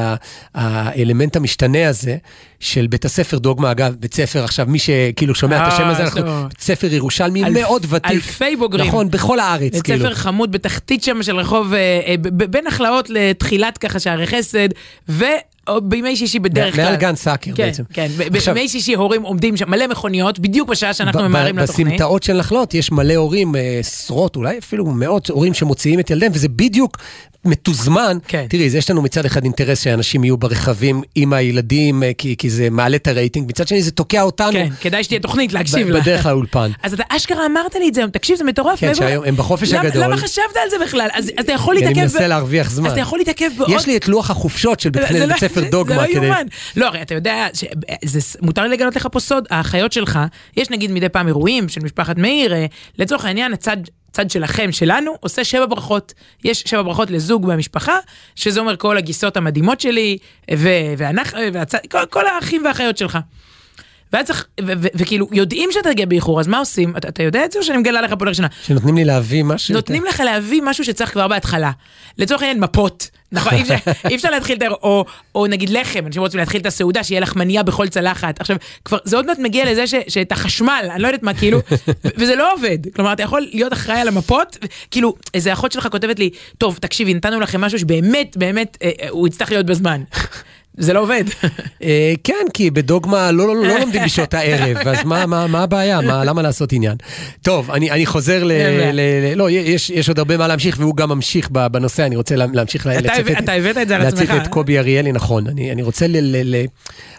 האלמנט המשתנה הזה של בית הספר דוגמה, אגב, בית ספר עכשיו, מי שכאילו שומע את השם אה, הזה, אנחנו. בית ספר ירושלמי מאוד ותיק. אלפי בוגרים. נכון, בכל הארץ, בית כאילו. ספר חמוד בתחתית שם של רחוב, אה, אה, בין נחלאות לתחילת ככה שערי חסד, ובימי שישי בדרך כלל. מעל גן סאקר כן, בעצם. כן, עכשיו- בימי שישי הורים עומדים שם, מלא מכוניות, בדיוק בשעה שאנחנו ממהרים לתוכנית. בסמטאות של נחלות יש מלא הורים, אה, עשרות, אולי אפילו מאות הורים שמוציאים את ילדיהם, וזה בדיוק מתוזמן. כן. תראי, יש לנו מצד אחד אינטרס שאנשים יהיו ברכבים עם הילדים, אה, כי, כי זה מעלה את הרייטינג, מצד שני זה תוקע אותנו כן, כדאי שתהיה תוכנית להקשיב לה. בדרך לאולפן. אז אתה אשכרה אמרת לי את זה היום, תקשיב, זה מטורף. כן, שהיום הם בחופש הגדול. למה חשבת על זה בכלל? אז אתה יכול כי אני להתעכב... מנסה להרוויח זמן. אז אתה יכול להתעכב בעוד... יש לי את לוח החופשות של בית ספר דוגמה. זה לא כדי- יאומן. לא, הרי אתה יודע, ש- זה, מותר לי לגלות לך פה סוד, האחיות שלך, יש נגיד מדי פעם אירועים של משפחת מאיר, אה, לצורך העניין, הצד... צד שלכם, שלנו, עושה שבע ברכות. יש שבע ברכות לזוג במשפחה, שזה אומר כל הגיסות המדהימות שלי, ו- ואנחנו, והצד, כל, כל האחים והאחיות שלך. ואז צריך, וכאילו, יודעים שאתה תגיע באיחור, אז מה עושים? אתה, אתה יודע את זה או שאני מגלה לך פה לראשונה? שנותנים לי להביא משהו. נותנים לך להביא משהו שצריך כבר בהתחלה. לצורך העניין מפות. נכון, אי אפשר, להתחיל את ה... או, או נגיד לחם, אנשים רוצים להתחיל את הסעודה, שיהיה לחמניה בכל צלחת. עכשיו, כבר, זה עוד מעט מגיע לזה ש, שאת החשמל, אני לא יודעת מה, כאילו, וזה לא עובד. כלומר, אתה יכול להיות אחראי על המפות, כאילו, איזה אחות שלך כותבת לי, טוב, תקשיבי, נתנו לכם משהו שבאמת, באמת, אה, אה, הוא יצטרך להיות בזמן. זה לא עובד. אה, כן, כי בדוגמה לא, לא, לא לומדים בשעות הערב, אז מה, מה, מה הבעיה? מה, למה לעשות עניין? טוב, אני, אני חוזר ל... אין ל, ל לא, יש, יש עוד הרבה מה להמשיך, והוא גם ממשיך בנושא, אני רוצה לה- להמשיך לצטט... אתה הבאת את זה על להציג עצמך. את קובי אריאלי, נכון. אני, אני רוצה ל... ל, ל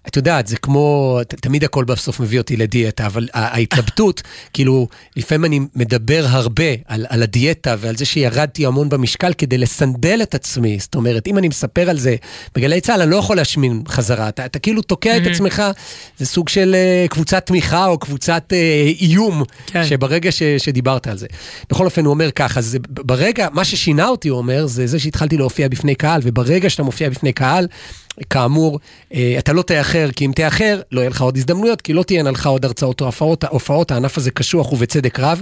את יודעת, זה כמו, תמיד הכל בסוף מביא אותי לדיאטה, אבל ההתלבטות, כאילו, לפעמים אני מדבר הרבה על, על הדיאטה ועל זה שירדתי המון במשקל כדי לסנדל את עצמי. זאת אומרת, אם אני מספר על זה בגלי צה"ל, אני לא יכול להשמין חזרה. אתה, אתה כאילו תוקע את עצמך, זה סוג של אה, קבוצת תמיכה או קבוצת אה, איום, כן. שברגע ש, שדיברת על זה. בכל אופן, הוא אומר ככה, זה, ברגע, מה ששינה אותי, הוא אומר, זה זה שהתחלתי להופיע בפני קהל, וברגע שאתה מופיע בפני קהל, כאמור, אה, אתה לא תאחר, כי אם תאחר, לא יהיה לך עוד הזדמנויות, כי לא תהיינה לך עוד הרצאות או הופעות, הענף הזה קשוח ובצדק רב.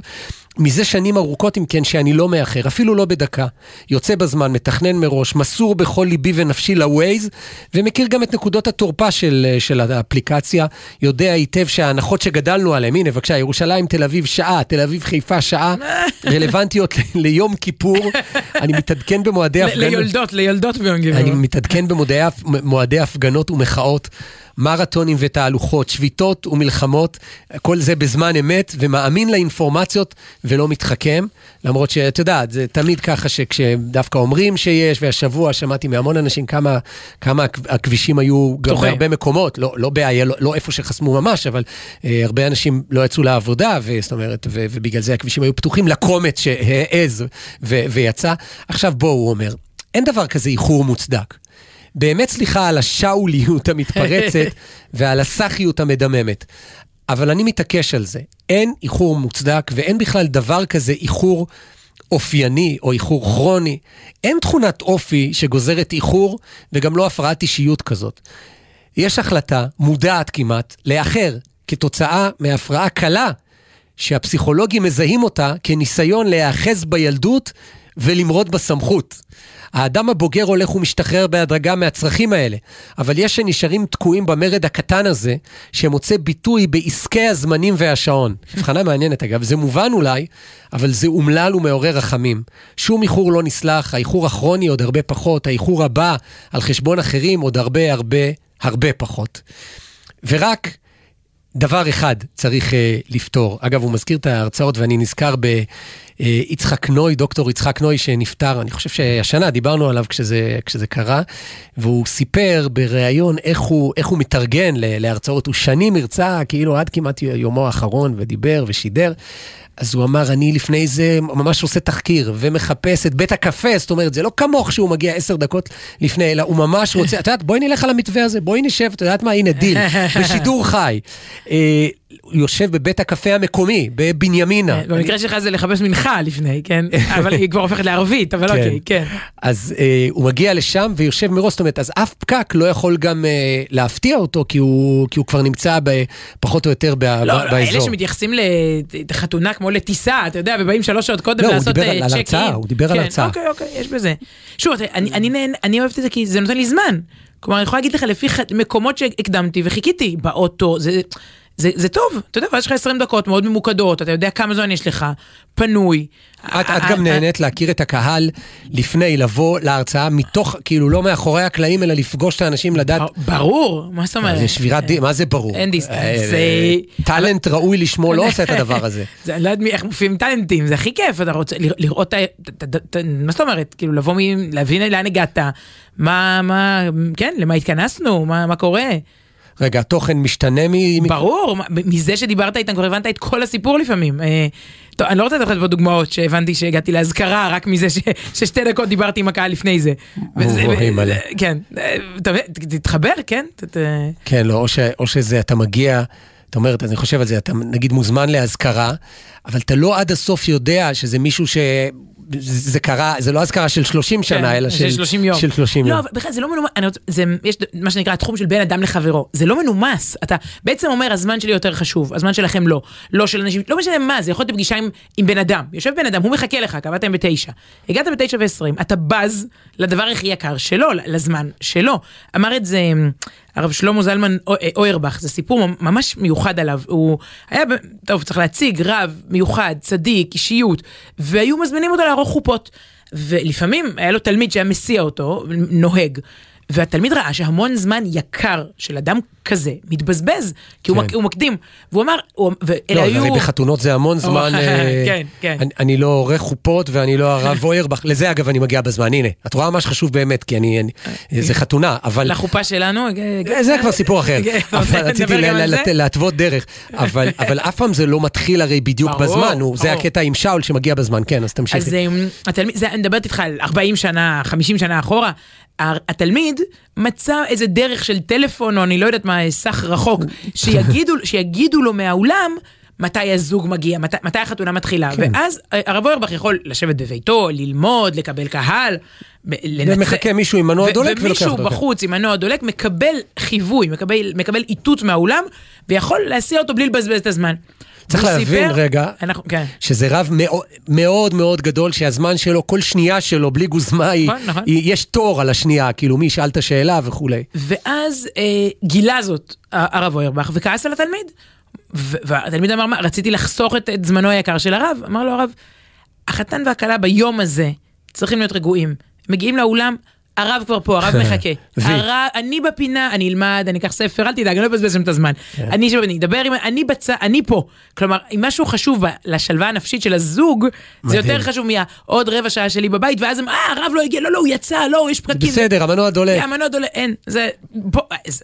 מזה שנים ארוכות, אם כן, שאני לא מאחר, אפילו לא בדקה. יוצא בזמן, מתכנן מראש, מסור בכל ליבי ונפשי לווייז, ומכיר גם את נקודות התורפה של, אה, של האפליקציה. יודע היטב שההנחות שגדלנו עליהן, הנה בבקשה, ירושלים, תל אביב, שעה, תל אביב, חיפה, שעה, רלוונטיות ל- ליום כיפור. אני מתעדכן במועדי הפגנות. ליולדות, ליולדות ביום אני גביר. מתעדכן במועדי הפ- מועדי הפגנות ומחאות, מרתונים ותהלוכות, שביתות ומלחמות, כל זה בזמן אמת, ומאמין לאינפורמציות ולא מתחכם, למרות שאת יודעת, זה תמיד ככה שכשדווקא אומרים שיש, והשבוע שמעתי מהמון אנשים כמה, כמה הכ- הכבישים היו גם. בהרבה מקומות, לא, לא בעיה, לא, לא איפה שחסמו ממש, אבל אה, הרבה אנשים לא יצאו לעבודה, וזאת אומרת, ו, ובגלל זה הכבישים היו פתוחים לקומץ שהעז ויצא. עכשיו בואו, הוא אומר, אין דבר כזה איחור מוצדק. באמת סליחה על השאוליות המתפרצת ועל הסאחיות המדממת. אבל אני מתעקש על זה. אין איחור מוצדק ואין בכלל דבר כזה איחור אופייני או איחור כרוני. אין תכונת אופי שגוזרת איחור וגם לא הפרעת אישיות כזאת. יש החלטה, מודעת כמעט, לאחר כתוצאה מהפרעה קלה שהפסיכולוגים מזהים אותה כניסיון להיאחז בילדות ולמרוד בסמכות. האדם הבוגר הולך ומשתחרר בהדרגה מהצרכים האלה, אבל יש שנשארים תקועים במרד הקטן הזה, שמוצא ביטוי בעסקי הזמנים והשעון. הבחנה מעניינת אגב, זה מובן אולי, אבל זה אומלל ומעורר רחמים. שום איחור לא נסלח, האיחור הכרוני עוד הרבה פחות, האיחור הבא על חשבון אחרים עוד הרבה הרבה הרבה פחות. ורק דבר אחד צריך uh, לפתור. אגב, הוא מזכיר את ההרצאות ואני נזכר ביצחק נוי, דוקטור יצחק נוי שנפטר, אני חושב שהשנה דיברנו עליו כשזה, כשזה קרה, והוא סיפר בריאיון איך הוא, איך הוא מתארגן להרצאות. הוא שנים הרצה, כאילו עד כמעט יומו האחרון, ודיבר ושידר. אז הוא אמר, אני לפני זה ממש עושה תחקיר ומחפש את בית הקפה, זאת אומרת, זה לא כמוך שהוא מגיע עשר דקות לפני, אלא הוא ממש רוצה, את יודעת, בואי נלך על המתווה הזה, בואי נשב, את יודעת מה, הנה דיל, בשידור חי. אה, הוא יושב בבית הקפה המקומי, בבנימינה. במקרה שלך זה לחפש מנחה לפני, כן? אבל היא כבר הופכת לערבית, אבל כן. אוקיי, כן. אז אה, הוא מגיע לשם ויושב מראש, זאת אומרת, אז אף פקק לא יכול גם אה, להפתיע אותו, כי הוא, הוא כבר נמצא פחות או יותר ב, לא, ב, לא, אלה באזור. שמתייחסים לחתונה כמו לטיסה, אתה יודע, ובאים שלוש שעות קודם לא, הוא לעשות דיבר על- צ'ק הרצאה, אין. הוא דיבר על כן, הרצאה. אוקיי, אוקיי, יש בזה. שוב, אני- אוהבת את זה כי זה נותן לי זמן. כלומר, אני יכולה להגיד לך לפי מקומות שהקדמתי וחיכיתי באוטו, זה... זה, זה טוב, אתה יודע, ואז יש לך 20 דקות מאוד ממוקדות, אתה יודע כמה זמן יש לך, פנוי. את, אה, את גם נהנית להכיר את הקהל לפני, לבוא להרצאה מתוך, כאילו לא מאחורי הקלעים, אלא לפגוש את האנשים, לדעת. ברור, מה זאת אומרת? זה שבירת דין, מה זה ברור? אין distance, אה, טאלנט ראוי לשמו לא עושה את הדבר הזה. זה, אני לא יודעת איך מופיעים טאלנטים, זה הכי כיף, אתה רוצה לראות- מה זאת אומרת, כאילו לבוא, להבין לאן הגעת, מה, מה, כן, למה התכנסנו, מה קורה, רגע, התוכן משתנה מ... ברור, מזה שדיברת איתם כבר הבנת את כל הסיפור לפעמים. אה, טוב, אני לא רוצה לתת פה דוגמאות שהבנתי שהגעתי לאזכרה רק מזה ש, ששתי דקות דיברתי עם הקהל לפני זה. מלא. כן, אה, תתחבר, כן? כן, לא, או, ש, או שזה, אתה מגיע, אתה אומר, אני חושב על זה, אתה נגיד מוזמן לאזכרה, אבל אתה לא עד הסוף יודע שזה מישהו ש... זה קרה, זה לא אזכרה של 30 שנה, כן, אלא של 30 יום. של 30 לא, יום. אבל בכלל זה לא מנומס, אני רוצה, זה, יש מה שנקרא התחום של בין אדם לחברו, זה לא מנומס, אתה בעצם אומר הזמן שלי יותר חשוב, הזמן שלכם לא, לא של אנשים, לא משנה מה, זה יכול להיות בפגישה עם, עם בן אדם, יושב בן אדם, הוא מחכה לך, קבעתם בתשע, הגעת בתשע ועשרים, אתה בז לדבר הכי יקר שלו, לזמן שלו, אמר את זה אמ, הרב שלמה זלמן אה, אוירבך, זה סיפור ממש מיוחד עליו, הוא היה, טוב, צריך להציג רב מיוחד, צדיק, אישיות, והיו מזמינים אותו לערוך חופות. ולפעמים היה לו תלמיד שהיה מסיע אותו, נוהג. והתלמיד ראה שהמון זמן יקר של אדם כזה מתבזבז, כי הוא, כן. מק, הוא מקדים. והוא אמר, הוא, ואלה לא, היו... הרי בחתונות זה המון זמן, אה, כן, כן. אני, אני לא עורך חופות ואני לא הרב אוירבך, לזה אגב אני מגיע בזמן, הנה, את רואה מה שחשוב באמת, כי אני, אני זה חתונה, אבל... לחופה שלנו, אה, זה כבר סיפור אחר, כן, אבל רציתי זה? לה- להתוות דרך, אבל אבל אף פעם זה לא מתחיל הרי בדיוק ברור, בזמן, הוא- זה. הקטע עם שאול שמגיע בזמן, כן, אז תמשיכי. אז התלמיד, זה, אני מדברת איתך על 40 שנה, 50 שנה אחורה, התלמיד מצא איזה דרך של טלפון, או אני לא יודעת מה, סך רחוק, שיגידו, שיגידו לו מהאולם, מתי הזוג מגיע, מת, מתי החתונה מתחילה, כן. ואז אה, הרב אוירבך יכול לשבת בביתו, ללמוד, לקבל קהל, לנצל- ומחכה מישהו עם מנוע דולק ולוקח ומישהו אותו, כן. בחוץ עם מנוע דולק מקבל חיווי, מקבל, מקבל איתות מהאולם, ויכול להסיע אותו בלי לבזבז את הזמן. צריך להבין סיפר- רגע, אנחנו, כן. שזה רב מאו- מאוד מאוד גדול, שהזמן שלו, כל שנייה שלו, בלי גוזמה, היא, נכון, נכון. היא, יש תור על השנייה, כאילו מי ישאל את השאלה וכולי. ואז אה, גילה זאת הרב אוירבך וכעס על התלמיד. והתלמיד אמר, מה, רציתי לחסוך את, את זמנו היקר של הרב. אמר לו הרב, החתן והכלה ביום הזה צריכים להיות רגועים. מגיעים לאולם, הרב כבר פה, הרב מחכה. הרב, אני בפינה, אני אלמד, אני אקח ספר, אל תדאג, אני לא אבזבז שם את הזמן. כן. אני שם, אני אדבר עם, אני בצד, אני פה. כלומר, אם משהו חשוב לשלווה הנפשית של הזוג, זה. יותר חשוב מהעוד רבע שעה שלי בבית, ואז הם, אה, הרב לא הגיע, לא, לא, הוא יצא, לא, יש פקקים. בסדר, המנוע דולק. המנות עולה, אין, זה,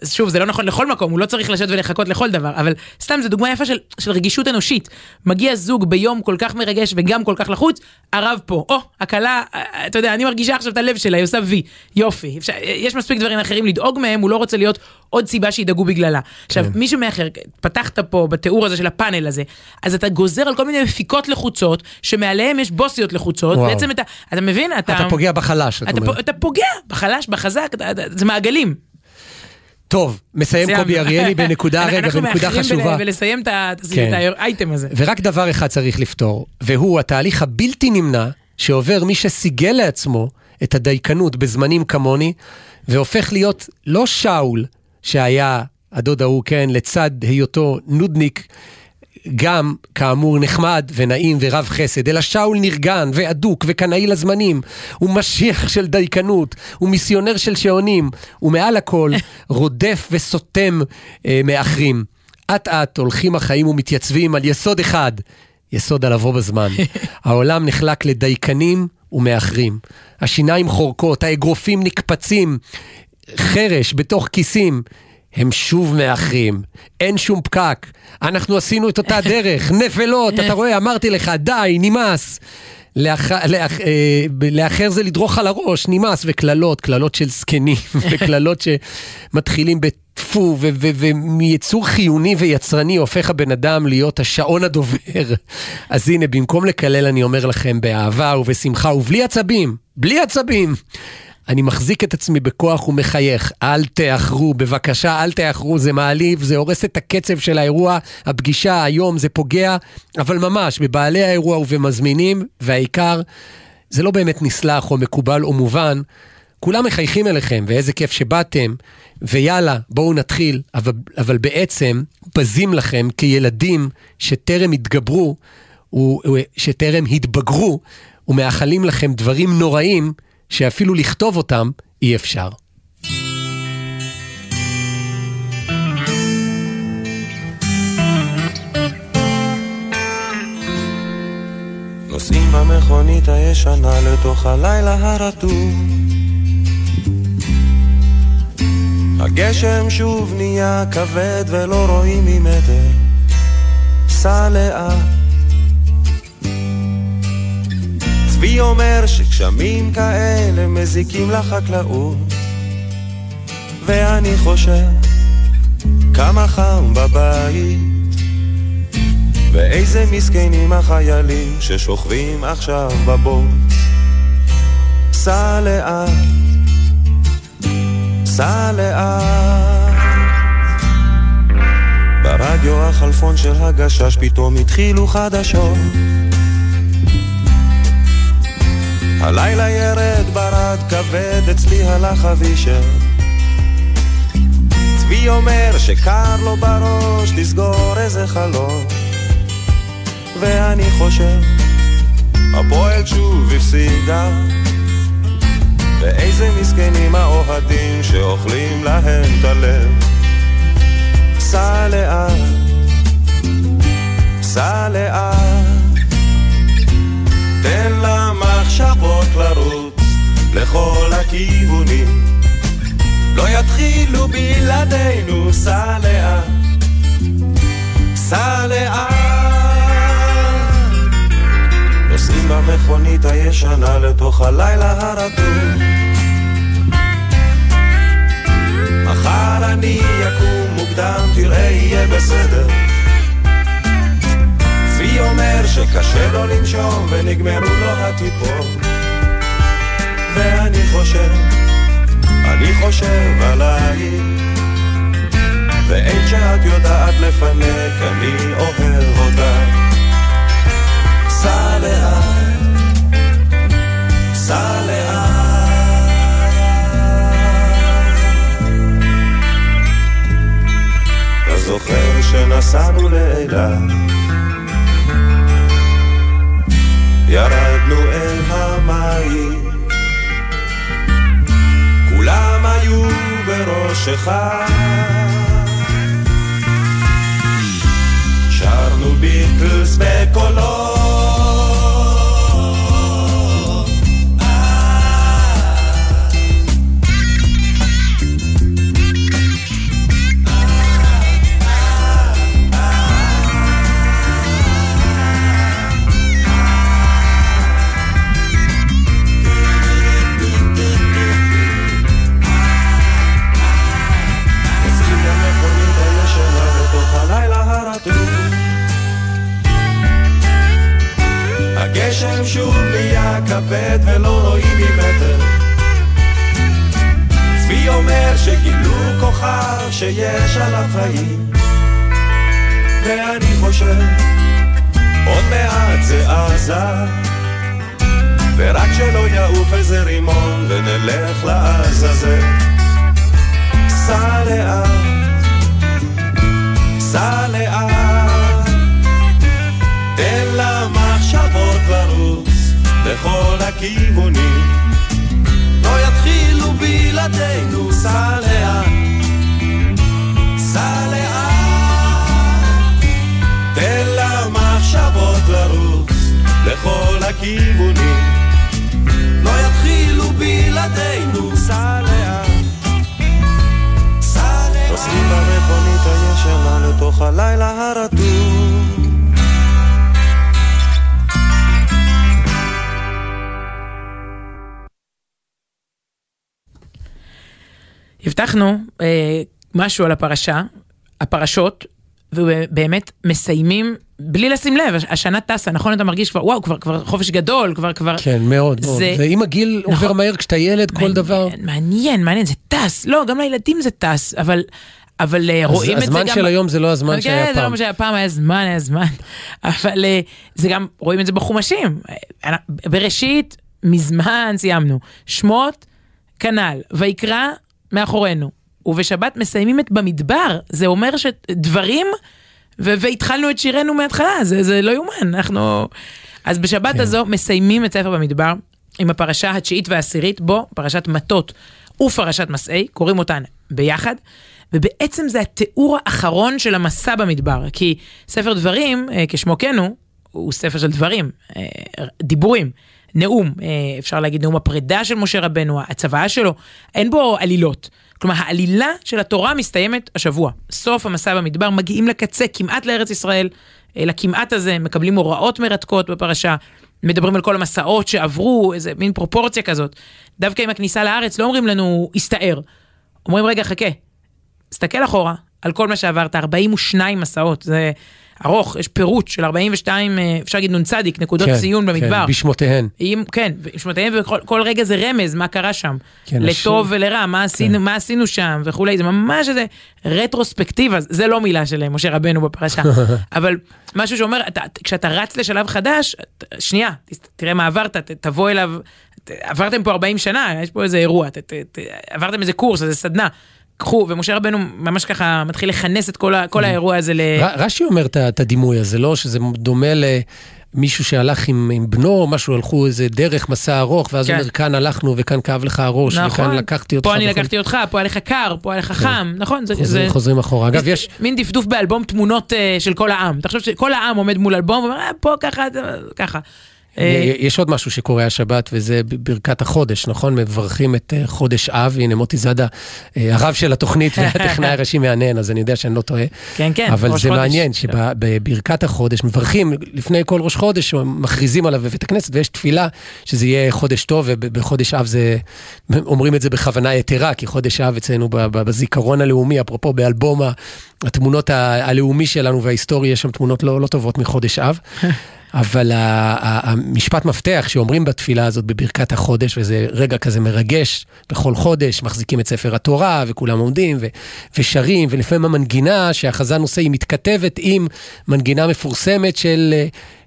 שוב, זה לא נכון לכל מקום, הוא לא צריך לשבת ולחכות לכל דבר, אבל סתם זו דוגמה יפה של, של רגישות אנושית. מגיע זוג ביום כל כך מרגש וגם כל כך לחוץ, הרב פה, או, הכלה, אה, אתה יודע, אני מרגישה עכשיו את הלב שלה, היא עושה וי, יופי. אפשר, יש מספיק דברים אחרים לדאוג מהם, הוא לא רוצה להיות עוד סיבה שידאגו בגללה. עכשיו, כן. מישהו מאחר, פתחת פה בתיאור הזה של הפאנל הזה, אז אתה גוזר על כל מיני מפיקות לחוצות, שמעליהם יש בוסיות לחוצות, וואו. בעצם אתה, אתה מבין? אתה פוגע בחלש, את אתה, אומרת. פ- אתה פוגע בחלש, בחזק, אתה, אתה, זה מעגלים. טוב, מסיים. קובי אריאלי בנקודה, רגע, אנחנו בנקודה מאחרים חשובה. בל- ולסיים את ה- את כן. האייטם הזה. ורק דבר אחד צריך לפתור, והוא התהליך הבלתי נמנע שעובר מי שסיגל לעצמו את הדייקנות בזמנים כמוני, והופך להיות לא שאול, שהיה הדוד ההוא, כן, לצד היותו נודניק, גם כאמור נחמד ונעים ורב חסד, אלא שאול נרגן ואדוק וקנאי לזמנים. הוא משיח של דייקנות, הוא מיסיונר של שעונים, ומעל הכל רודף וסותם אה, מאחרים. אט אט הולכים החיים ומתייצבים על יסוד אחד, יסוד על לבוא בזמן. העולם נחלק לדייקנים ומאחרים. השיניים חורקות, האגרופים נקפצים, חרש בתוך כיסים. הם שוב מאחרים, אין שום פקק, אנחנו עשינו את אותה דרך, נפלות, אתה רואה, אמרתי לך, די, נמאס. לאח... לאח... אה, ב- לאחר זה לדרוך על הראש, נמאס, וקללות, קללות של זקנים, וקללות שמתחילים בטפו, ו- ו- ומיצור חיוני ויצרני הופך הבן אדם להיות השעון הדובר. אז הנה, במקום לקלל אני אומר לכם באהבה ובשמחה ובלי עצבים, בלי עצבים. אני מחזיק את עצמי בכוח ומחייך, אל תאחרו, בבקשה, אל תאחרו, זה מעליב, זה הורס את הקצב של האירוע, הפגישה היום, זה פוגע, אבל ממש, בבעלי האירוע ובמזמינים, והעיקר, זה לא באמת נסלח או מקובל או מובן, כולם מחייכים אליכם, ואיזה כיף שבאתם, ויאללה, בואו נתחיל, אבל, אבל בעצם בזים לכם כילדים שטרם התגברו, שטרם התבגרו, ומאחלים לכם דברים נוראים, שאפילו לכתוב אותם אי אפשר. נוסעים במכונית הישנה לתוך הלילה הרטוב הגשם שוב נהיה כבד ולא רואים ממטר. סע לאט. צבי אומר שגשמים כאלה מזיקים לחקלאות. ואני חושב כמה חם בבית. ואיזה מסכנים החיילים ששוכבים עכשיו בבוט. סע לאט, סע לאט. ברדיו החלפון של הגשש פתאום התחילו חדשות. הלילה ירד ברד כבד, אצלי הלך אבישר. צבי אומר שקר לו בראש לסגור איזה חלום. ואני חושב, הפועל שוב הפסידה. ואיזה מסכנים האוהדים שאוכלים להם את הלב. סע לאט, סע לאט, תן למחשבות לרוץ לכל הכיוונים. לא יתחילו בלעדינו, סע לאט, סע לאט. נוסעים במכונית הישנה לתוך הלילה הרטוב. מחר אני יקום מוקדם, תראה יהיה בסדר. צבי אומר שקשה לו לנשום ונגמרו לו הטיפות. ואני חושב, אני חושב עלייך, ואין שאת יודעת לפנק, אני אוהב אותך. סע לאט, סע לאילת? ירדנו אל המים. כולם היו ביטלס בקולות צבי אומר שגילו כוכב שיש עליו חיים. ואני חושב עוד מעט זה עזה. ורק שלא יעוף איזה רימון ונלך לעזאזל. סע לאט, סע לאט, תן למחשבות לרוץ לכל הכיוונים. לא יתחילו בלעדינו, סע לאט, סע לאט, תן למחשבות לרוץ לכל הכיוונים. לא יתחילו בלעדינו, סע לאט. נוסעים במכונית הישנה לתוך הלילה הרטוב הבטחנו אה, משהו על הפרשה, הפרשות, ובאמת מסיימים בלי לשים לב, השנה טסה, נכון אתה מרגיש כבר, וואו, כבר, כבר חופש גדול, כבר, כבר... כן, מאוד, מאוד. זה- ועם הגיל נכון. עובר מהר כשאתה ילד, כל מעניין, דבר. מעניין, מעניין, זה טס. לא, גם לילדים זה טס, אבל, אבל אה, אז רואים את זה גם... הזמן של היום זה לא הזמן כן, שהיה זה לא פעם. מה שהיה פעם, היה זמן, היה זמן. אבל אה, זה גם, רואים את זה בחומשים. אה, בראשית, מזמן סיימנו. שמות, כנ"ל. ויקרא, מאחורינו. ובשבת מסיימים את במדבר. זה אומר שדברים, ו- והתחלנו את שירנו מההתחלה, זה, זה לא יאומן. אנחנו... אז בשבת כן. הזו מסיימים את ספר במדבר עם הפרשה התשיעית והעשירית, בו פרשת מטות ופרשת מסעי, קוראים אותן ביחד. ובעצם זה התיאור האחרון של המסע במדבר, כי ספר דברים, אה, כשמו כן הוא, הוא ספר של דברים, אה, דיבורים, נאום, אה, אפשר להגיד נאום הפרידה של משה רבנו, הצוואה שלו, אין בו עלילות. כלומר, העלילה של התורה מסתיימת השבוע. סוף המסע במדבר, מגיעים לקצה, כמעט לארץ ישראל, אה, לכמעט הזה, מקבלים הוראות מרתקות בפרשה, מדברים על כל המסעות שעברו, איזה מין פרופורציה כזאת. דווקא עם הכניסה לארץ לא אומרים לנו, הסתער. אומרים, רגע, חכה, תסתכל אחורה על כל מה שעברת, 42 מסעות, זה ארוך, יש פירוט של 42, אה, אפשר להגיד נ"צ, נקודות כן, ציון במדבר. כן, בשמותיהן. עם, כן, עם שמותיהם, וכל כל רגע זה רמז, מה קרה שם. כן, לטוב השם- ולרע, מה עשינו, כן. מה עשינו שם וכולי, זה ממש איזה רטרוספקטיבה, זה לא מילה של משה רבנו בפרשה, אבל משהו שאומר, אתה, כשאתה רץ לשלב חדש, שנייה, תראה מה עברת, ת- תבוא אליו, ת- עברתם פה 40 שנה, יש פה איזה אירוע, ת- ת- ת- עברתם איזה קורס, איזה סדנה. קחו, ומשה רבנו ממש ככה מתחיל לכנס את כל, ה, כל האירוע הזה ל... ר- רש"י אומר את הדימוי הזה, לא? שזה דומה למישהו שהלך עם, עם בנו, או משהו, הלכו איזה דרך, מסע ארוך, ואז הוא כן. אומר, כאן הלכנו, וכאן כאב לך הראש, נכון, וכאן לקחתי אותך. פה אני. לקחתי אותך, פה היה לך קר, פה היה לך חם, נכון? זה, חוזרים, זה חוזרים אחורה. אגב, יש... מין דפדוף באלבום תמונות אה, של כל העם. תחשוב שכל העם עומד מול אלבום ואומר, "אה, פה ככה, ככה. אה, יש עוד משהו שקורה השבת, וזה ברכת החודש, נכון? מברכים את אה, חודש אב, הנה מוטי זאדה, אה, הרב של התוכנית והטכנאי הראשי מהנהן, אז אני יודע שאני לא טועה. כן, כן, אבל ראש זה חודש. מעניין שבברכת החודש מברכים לפני כל ראש חודש, מכריזים עליו בבית הכנסת, ויש תפילה שזה יהיה חודש טוב, ובחודש אב זה, אומרים את זה בכוונה יתרה, כי חודש אב אצלנו בזיכרון הלאומי, אפרופו באלבום התמונות הלאומי שלנו וההיסטורי, יש שם תמונות לא, לא טובות מחודש אב. אבל המשפט מפתח שאומרים בתפילה הזאת בברכת החודש, וזה רגע כזה מרגש, בכל חודש מחזיקים את ספר התורה, וכולם עומדים ו- ושרים, ולפעמים המנגינה שהחזן עושה היא מתכתבת עם מנגינה מפורסמת של...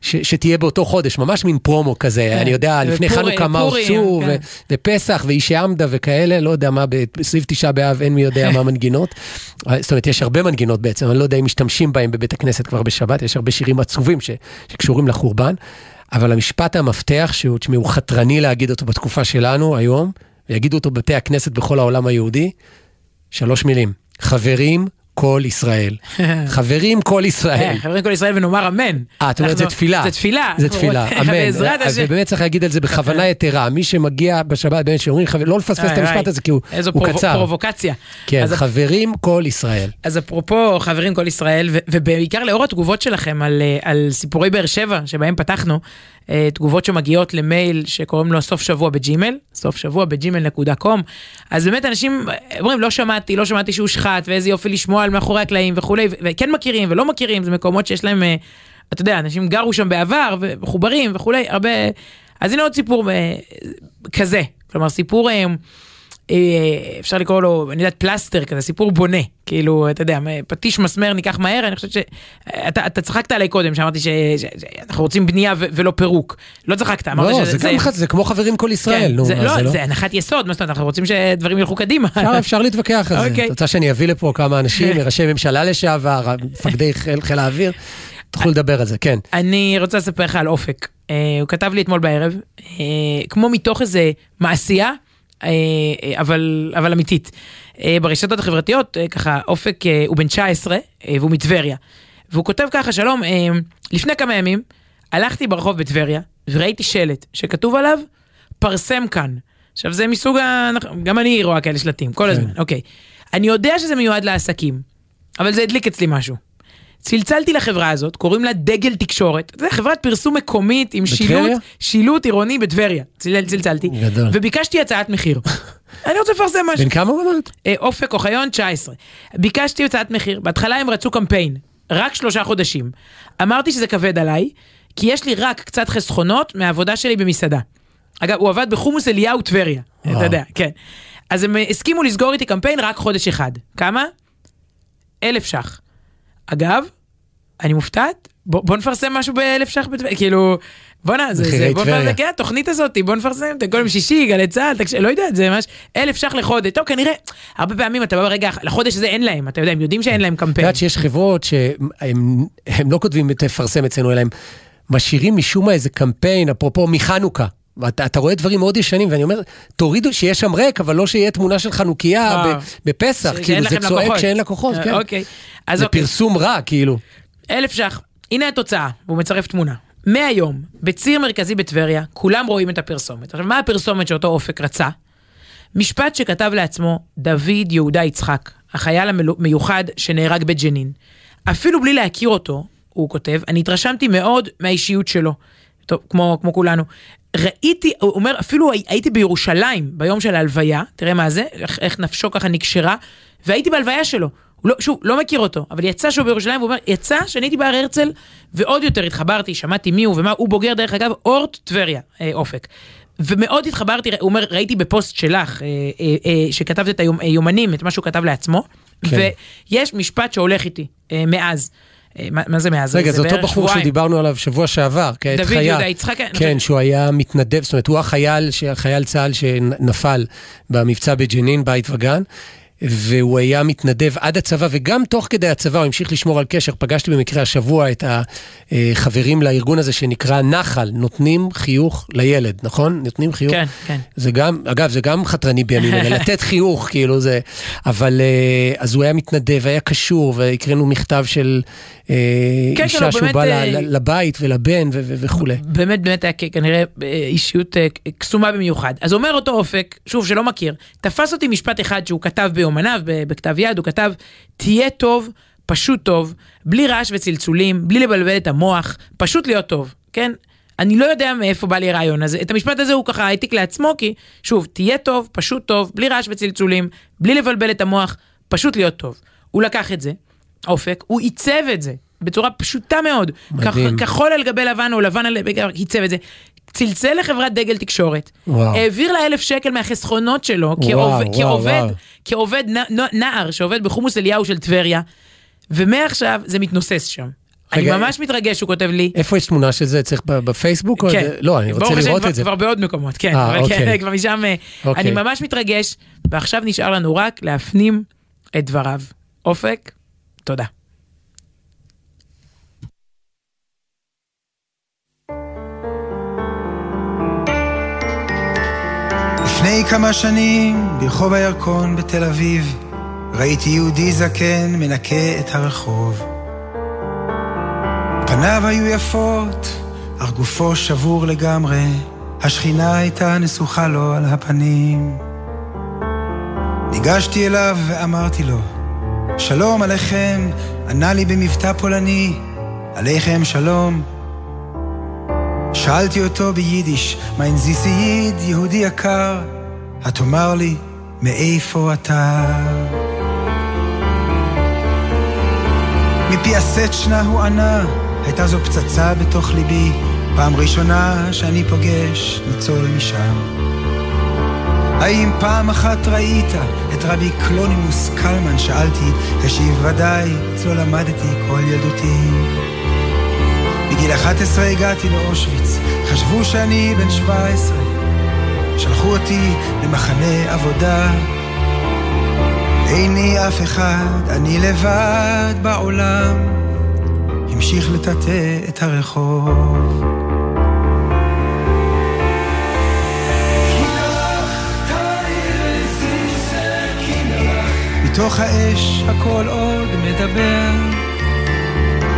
ש, שתהיה באותו חודש, ממש מין פרומו כזה, כן. אני יודע, לפני ופורים, חנוכה מה עשו, כן. ו- ופסח ואישי עמדה וכאלה, לא יודע מה, בסביב תשעה באב אין מי יודע מה המנגינות. זאת אומרת, יש הרבה מנגינות בעצם, אני לא יודע אם משתמשים בהם בבית הכנסת כבר בשבת, יש הרבה שירים עצובים ש- שקשורים לחורבן, אבל המשפט המפתח, שהוא, תשמעי, הוא חתרני להגיד אותו בתקופה שלנו היום, ויגידו אותו בבתי הכנסת בכל העולם היהודי, שלוש מילים, חברים כל ישראל. חברים כל ישראל. אה, חברים כל ישראל ונאמר אמן. אה, את אומרת זה תפילה. זה תפילה. זה תפילה, אמן. אז. באמת צריך להגיד את זה בכוונה יתרה. מי שמגיע בשבת, באמת, שאומרים, לא לפספס את איי, המשפט איי. הזה, כי הוא איזו קצר. פרובוקציה. כן, חברים כל ישראל. אז אפרופו חברים כל ישראל, ובעיקר לאור התגובות שלכם על, אה, על סיפורי באר שבע שבהם פתחנו, אה, תגובות שמגיעות למייל שקוראים לו סוף שבוע בג'ימל, סוף שבוע בג'ימל נקודה קום, אז באמת אנשים אה, אומרים לא שמעתי, לא שמעתי שהוא שחט, ואיזה יופי לשמוע על מאחורי הקלעים וכולי, וכן מכירים ולא מכירים, זה מקומות שיש להם, אה, אתה יודע, אנשים גרו שם בעבר ומחוברים וכולי, הרבה, אז הנה עוד סיפור אה, כזה, כלומר סיפור... אה, אפשר לקרוא לו, אני יודעת, פלסטר כזה, סיפור בונה. כאילו, אתה יודע, פטיש מסמר ניקח מהר, אני חושבת ש... אתה, אתה צחקת עליי קודם, שאמרתי שאנחנו רוצים בנייה ו- ולא פירוק. לא צחקת, אמרת לא, שזה... זה גם ח- זה כמו חברים כל ישראל, כן, נו, זה, לא, זה לא? זה הנחת יסוד, מה זאת אומרת, אנחנו רוצים שדברים ילכו קדימה. אפשר- אפשר להתווכח על זה. אוקיי. את רוצה שאני אביא לפה כמה אנשים, ראשי ממשלה לשעבר, מפקדי חיל חיל האוויר? תוכלו לדבר על זה, כן. אני רוצה לספר לך על אופק. אה, הוא כתב לי אתמול בערב, אה, כמו מתוך איזה מעשייה, אבל, אבל אמיתית. אה, ברשתות החברתיות, אה, ככה, אופק אה, הוא בן 19 אה, והוא מטבריה. והוא כותב ככה, שלום, אה, לפני כמה ימים הלכתי ברחוב בטבריה וראיתי שלט שכתוב עליו, פרסם כאן. עכשיו זה מסוג ה... גם אני רואה כאלה שלטים, כל הזמן, אוקיי. אני יודע שזה מיועד לעסקים, אבל זה הדליק אצלי משהו. צלצלתי לחברה הזאת, קוראים לה דגל תקשורת. זה חברת פרסום מקומית עם בטבריה? שילוט, שילוט עירוני בטבריה. צל, צלצלתי. גדול. וביקשתי הצעת מחיר. אני רוצה לפרסם משהו. בן כמה הוא אמרת? אה, אופק אוחיון 19. ביקשתי הצעת מחיר, בהתחלה הם רצו קמפיין, רק שלושה חודשים. אמרתי שזה כבד עליי, כי יש לי רק קצת חסכונות מהעבודה שלי במסעדה. אגב, הוא עבד בחומוס אליהו טבריה. אתה יודע, כן. אז הם הסכימו לסגור איתי קמפיין רק חודש אחד. כמה? אלף ש"ח. אגב, אני מופתעת, בוא, בוא נפרסם משהו באלף ש"ח, בטבריה, כאילו, בואנה, זה, זה, בוא. נפרסם, כן, התוכנית הזאת, בוא נפרסם, כל יום שישי, גלי צה"ל, תקשיב, לא יודע, זה ממש אלף ש"ח לחודש, טוב, כנראה, הרבה פעמים אתה בא ברגע, לחודש הזה אין להם, אתה יודע, הם יודעים שאין להם את קמפיין. יודעת שיש חברות שהם הם לא כותבים תפרסם אצלנו, אלא הם משאירים משום מה איזה קמפיין, אפרופו מחנוכה. ואתה אתה רואה דברים מאוד ישנים, ואני אומר, תורידו, שיהיה שם ריק, אבל לא שיהיה תמונה של חנוכיה אה. בפסח, כאילו זה צועק לקוחות. שאין לקוחות, אה, כן. אוקיי, אז זה אוקיי. פרסום רע, כאילו. אלף ש"ח, הנה התוצאה, והוא מצרף תמונה. מהיום, בציר מרכזי בטבריה, כולם רואים את הפרסומת. עכשיו, מה הפרסומת שאותו אופק רצה? משפט שכתב לעצמו דוד יהודה יצחק, החייל המיוחד שנהרג בג'נין. אפילו בלי להכיר אותו, הוא כותב, אני התרשמתי מאוד מהאישיות שלו. טוב, כמו, כמו כולנו. ראיתי, הוא אומר, אפילו הי- הייתי בירושלים ביום של ההלוויה, תראה מה זה, איך, איך נפשו ככה נקשרה, והייתי בהלוויה שלו. לא, שוב, לא מכיר אותו, אבל יצא שהוא בירושלים, והוא אומר, יצא שאני הייתי בהר הרצל, ועוד יותר התחברתי, שמעתי מי הוא ומה, הוא בוגר, דרך אגב, אורט טבריה, אה, אופק. ומאוד התחברתי, הוא אומר, ראיתי בפוסט שלך, אה, אה, אה, שכתבת את היומנים, את מה שהוא כתב לעצמו, כן. ויש משפט שהולך איתי אה, מאז. אה, מה, מה זה מאז? רגע, זה אותו בערך בחור שבועיים. שדיברנו עליו שבוע שעבר, כעת דוד חייל. יהודה יצחק, כן, שהוא היה מתנדב, זאת אומרת, הוא החייל, חייל צה"ל שנפל במבצע בג'נין, בית וגן. והוא היה מתנדב עד הצבא, וגם תוך כדי הצבא הוא המשיך לשמור על קשר. פגשתי במקרה השבוע את החברים לארגון הזה שנקרא נחל, נותנים חיוך לילד, נכון? נותנים חיוך. כן, כן. זה גם, אגב, זה גם חתרני בימים אלה, לתת חיוך, כאילו זה, אבל אה, אז הוא היה מתנדב, היה קשור, והקראנו מכתב של אה, כן, אישה כן, שהוא באמת, בא אה, לבית ולבן ו- ו- וכולי. באמת באמת היה כנראה אה, אישיות קסומה במיוחד. אז אומר אותו אופק, שוב שלא מכיר, תפס אותי משפט אחד שהוא כתב ביומניו, בכתב יד, הוא כתב, תהיה טוב, פשוט טוב, בלי רעש וצלצולים, בלי לבלבל את המוח, פשוט להיות טוב, כן? אני לא יודע מאיפה בא לי הרעיון הזה, את המשפט הזה הוא ככה העתיק לעצמו, כי שוב, תהיה טוב, פשוט טוב, בלי רעש וצלצולים, בלי לבלבל את המוח, פשוט להיות טוב. הוא לקח את זה, אופק, הוא עיצב את זה בצורה פשוטה מאוד. מדהים. כח- כחול על גבי לבן או לבן על עיצב את זה. צלצל לחברת דגל תקשורת, וואו. העביר לה אלף שקל מהחסכונות שלו, וואו, כעובד, וואו, כעובד, וואו. כעובד נער שעובד בחומוס אליהו של טבריה, ומעכשיו זה מתנוסס שם. אני רגע, ממש מתרגש, הוא כותב לי. איפה יש תמונה של זה? צריך בפייסבוק? או כן. זה- לא, אני רוצה לראות כבר- את זה. כבר בעוד מקומות, כן, אה, אבל אוקיי. כן, כבר משם, אה, אוקיי. אני ממש מתרגש, ועכשיו נשאר לנו רק להפנים את דבריו. אופק, תודה. לפני כמה שנים, ברחוב הירקון בתל אביב, ראיתי יהודי זקן מנקה את הרחוב. פניו היו יפות, אך גופו שבור לגמרי, השכינה הייתה נסוכה לו על הפנים. ניגשתי אליו ואמרתי לו, שלום עליכם, ענה לי במבטא פולני, עליכם שלום. שאלתי אותו ביידיש, מיין יהודי יקר, התאמר לי, מאיפה אתה? מפי הסצ'נה הוא ענה, הייתה זו פצצה בתוך ליבי, פעם ראשונה שאני פוגש ניצול משם. האם פעם אחת ראית את רבי קלונימוס קלמן? שאלתי, השיב ודאי, אצלו למדתי כל ילדותי. בגיל 11 הגעתי לאושוויץ, חשבו שאני בן 17. שלחו אותי למחנה עבודה. איני אף אחד, אני לבד בעולם. המשיך לטאטא את הרחוב. מתוך האש הכל עוד מדבר.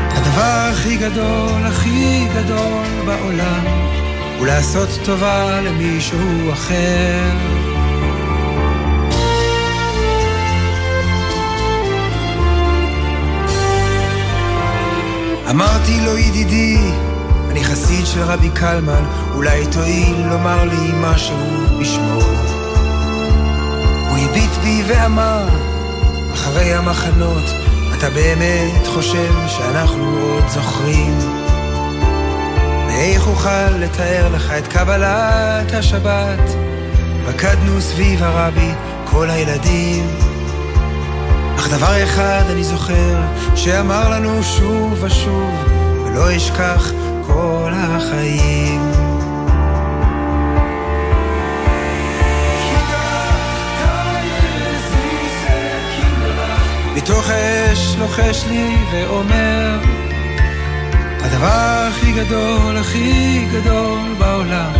הדבר הכי גדול, הכי גדול בעולם, הוא לעשות טובה למישהו אחר. אמרתי לו ידידי, אני חסיד של רבי קלמן, אולי תואיל לומר לי משהו בשמו. הוא הביט בי ואמר, אחרי המחנות, אתה באמת חושב שאנחנו עוד זוכרים? ואיך אוכל לתאר לך את קבלת השבת? רקדנו סביב הרבי כל הילדים. אך דבר אחד אני זוכר, שאמר לנו שוב ושוב, ולא אשכח כל החיים. מתוך האש לוחש לי ואומר הדבר הכי גדול, הכי גדול בעולם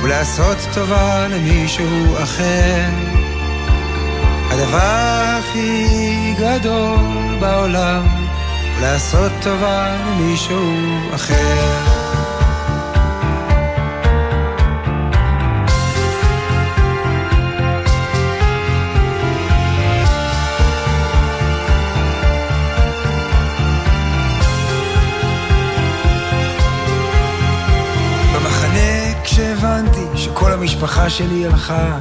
הוא לעשות טובה למישהו אחר. הדבר הכי גדול בעולם הוא לעשות טובה למישהו אחר המשפחה שלי הלכה.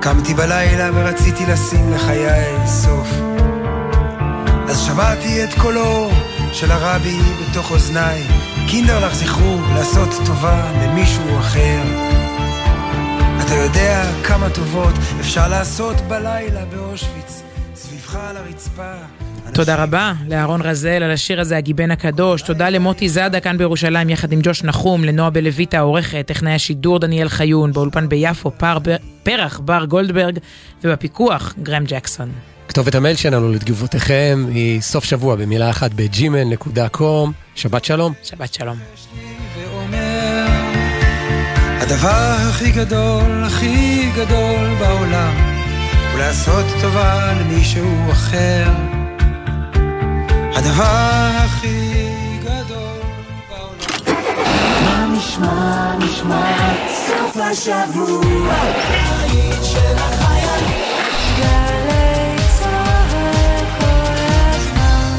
קמתי בלילה ורציתי לשים לחיי סוף. אז שמעתי את קולו של הרבי בתוך אוזניי. קינדרלך זכרו לעשות טובה למישהו אחר. אתה יודע כמה טובות אפשר לעשות בלילה באושוויץ סביבך על הרצפה תודה רבה לאהרון רזל על השיר הזה, הגיבן הקדוש. תודה למוטי זאדה כאן בירושלים יחד עם ג'וש נחום, לנועה בלויטה העורכת, טכנאי השידור דניאל חיון, באולפן ביפו, פר, פרח בר גולדברג, ובפיקוח גרם ג'קסון. כתובת המייל שלנו לתגובותיכם היא סוף שבוע במילה אחת בג'ימל.קום. שבת שלום. שבת שלום. הדבר הכי גדול, הכי גדול בעולם, הוא לעשות טובה למישהו אחר. הדבר הכי גדול בעולם. מה נשמע, נשמע, סוף השבוע, היית של החייל. גלי צהר כל הזמן.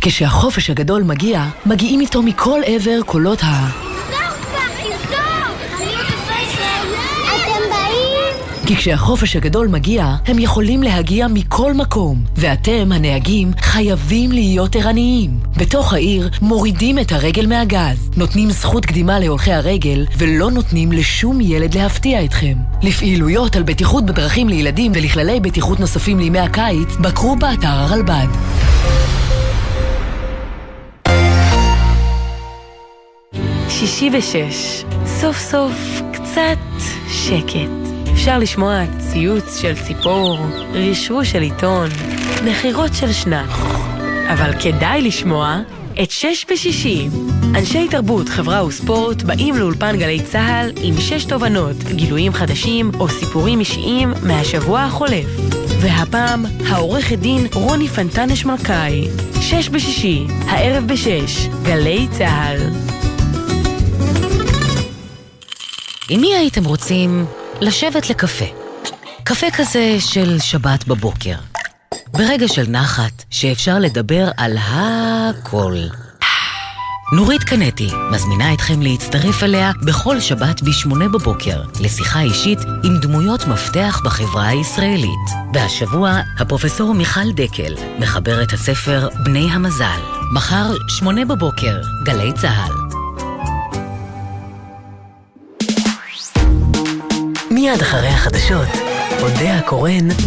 כשהחופש הגדול מגיע, מגיעים איתו מכל עבר קולות ה... אתם באים? כי כשהחופש הגדול מגיע, הם יכולים להגיע מכל מקום, ואתם, הנהגים, חייבים להיות ערניים. בתוך העיר מורידים את הרגל מהגז, נותנים זכות קדימה להולכי הרגל, ולא נותנים לשום ילד להפתיע אתכם. לפעילויות על בטיחות בדרכים לילדים ולכללי בטיחות נוספים לימי הקיץ, בקרו באתר הרלב"ד. שישי ושש, סוף סוף קצת שקט. אפשר לשמוע ציוץ של ציפור, רשרוש של עיתון, נחירות של שנץ. אבל כדאי לשמוע את שש בשישי. אנשי תרבות, חברה וספורט באים לאולפן גלי צה"ל עם שש תובנות, גילויים חדשים או סיפורים אישיים מהשבוע החולף. והפעם, העורכת דין רוני פנטנש מלכאי. שש בשישי, הערב בשש, גלי צה"ל. עם מי הייתם רוצים לשבת לקפה? קפה כזה של שבת בבוקר. ברגע של נחת, שאפשר לדבר על הכל. נורית קנטי מזמינה אתכם להצטרף אליה בכל שבת ב-8 בבוקר לשיחה אישית עם דמויות מפתח בחברה הישראלית. והשבוע, הפרופסור מיכל דקל מחבר את הספר בני המזל. מחר, 8 בבוקר, גלי צה"ל. מיד אחרי החדשות, אודה הקורן ו...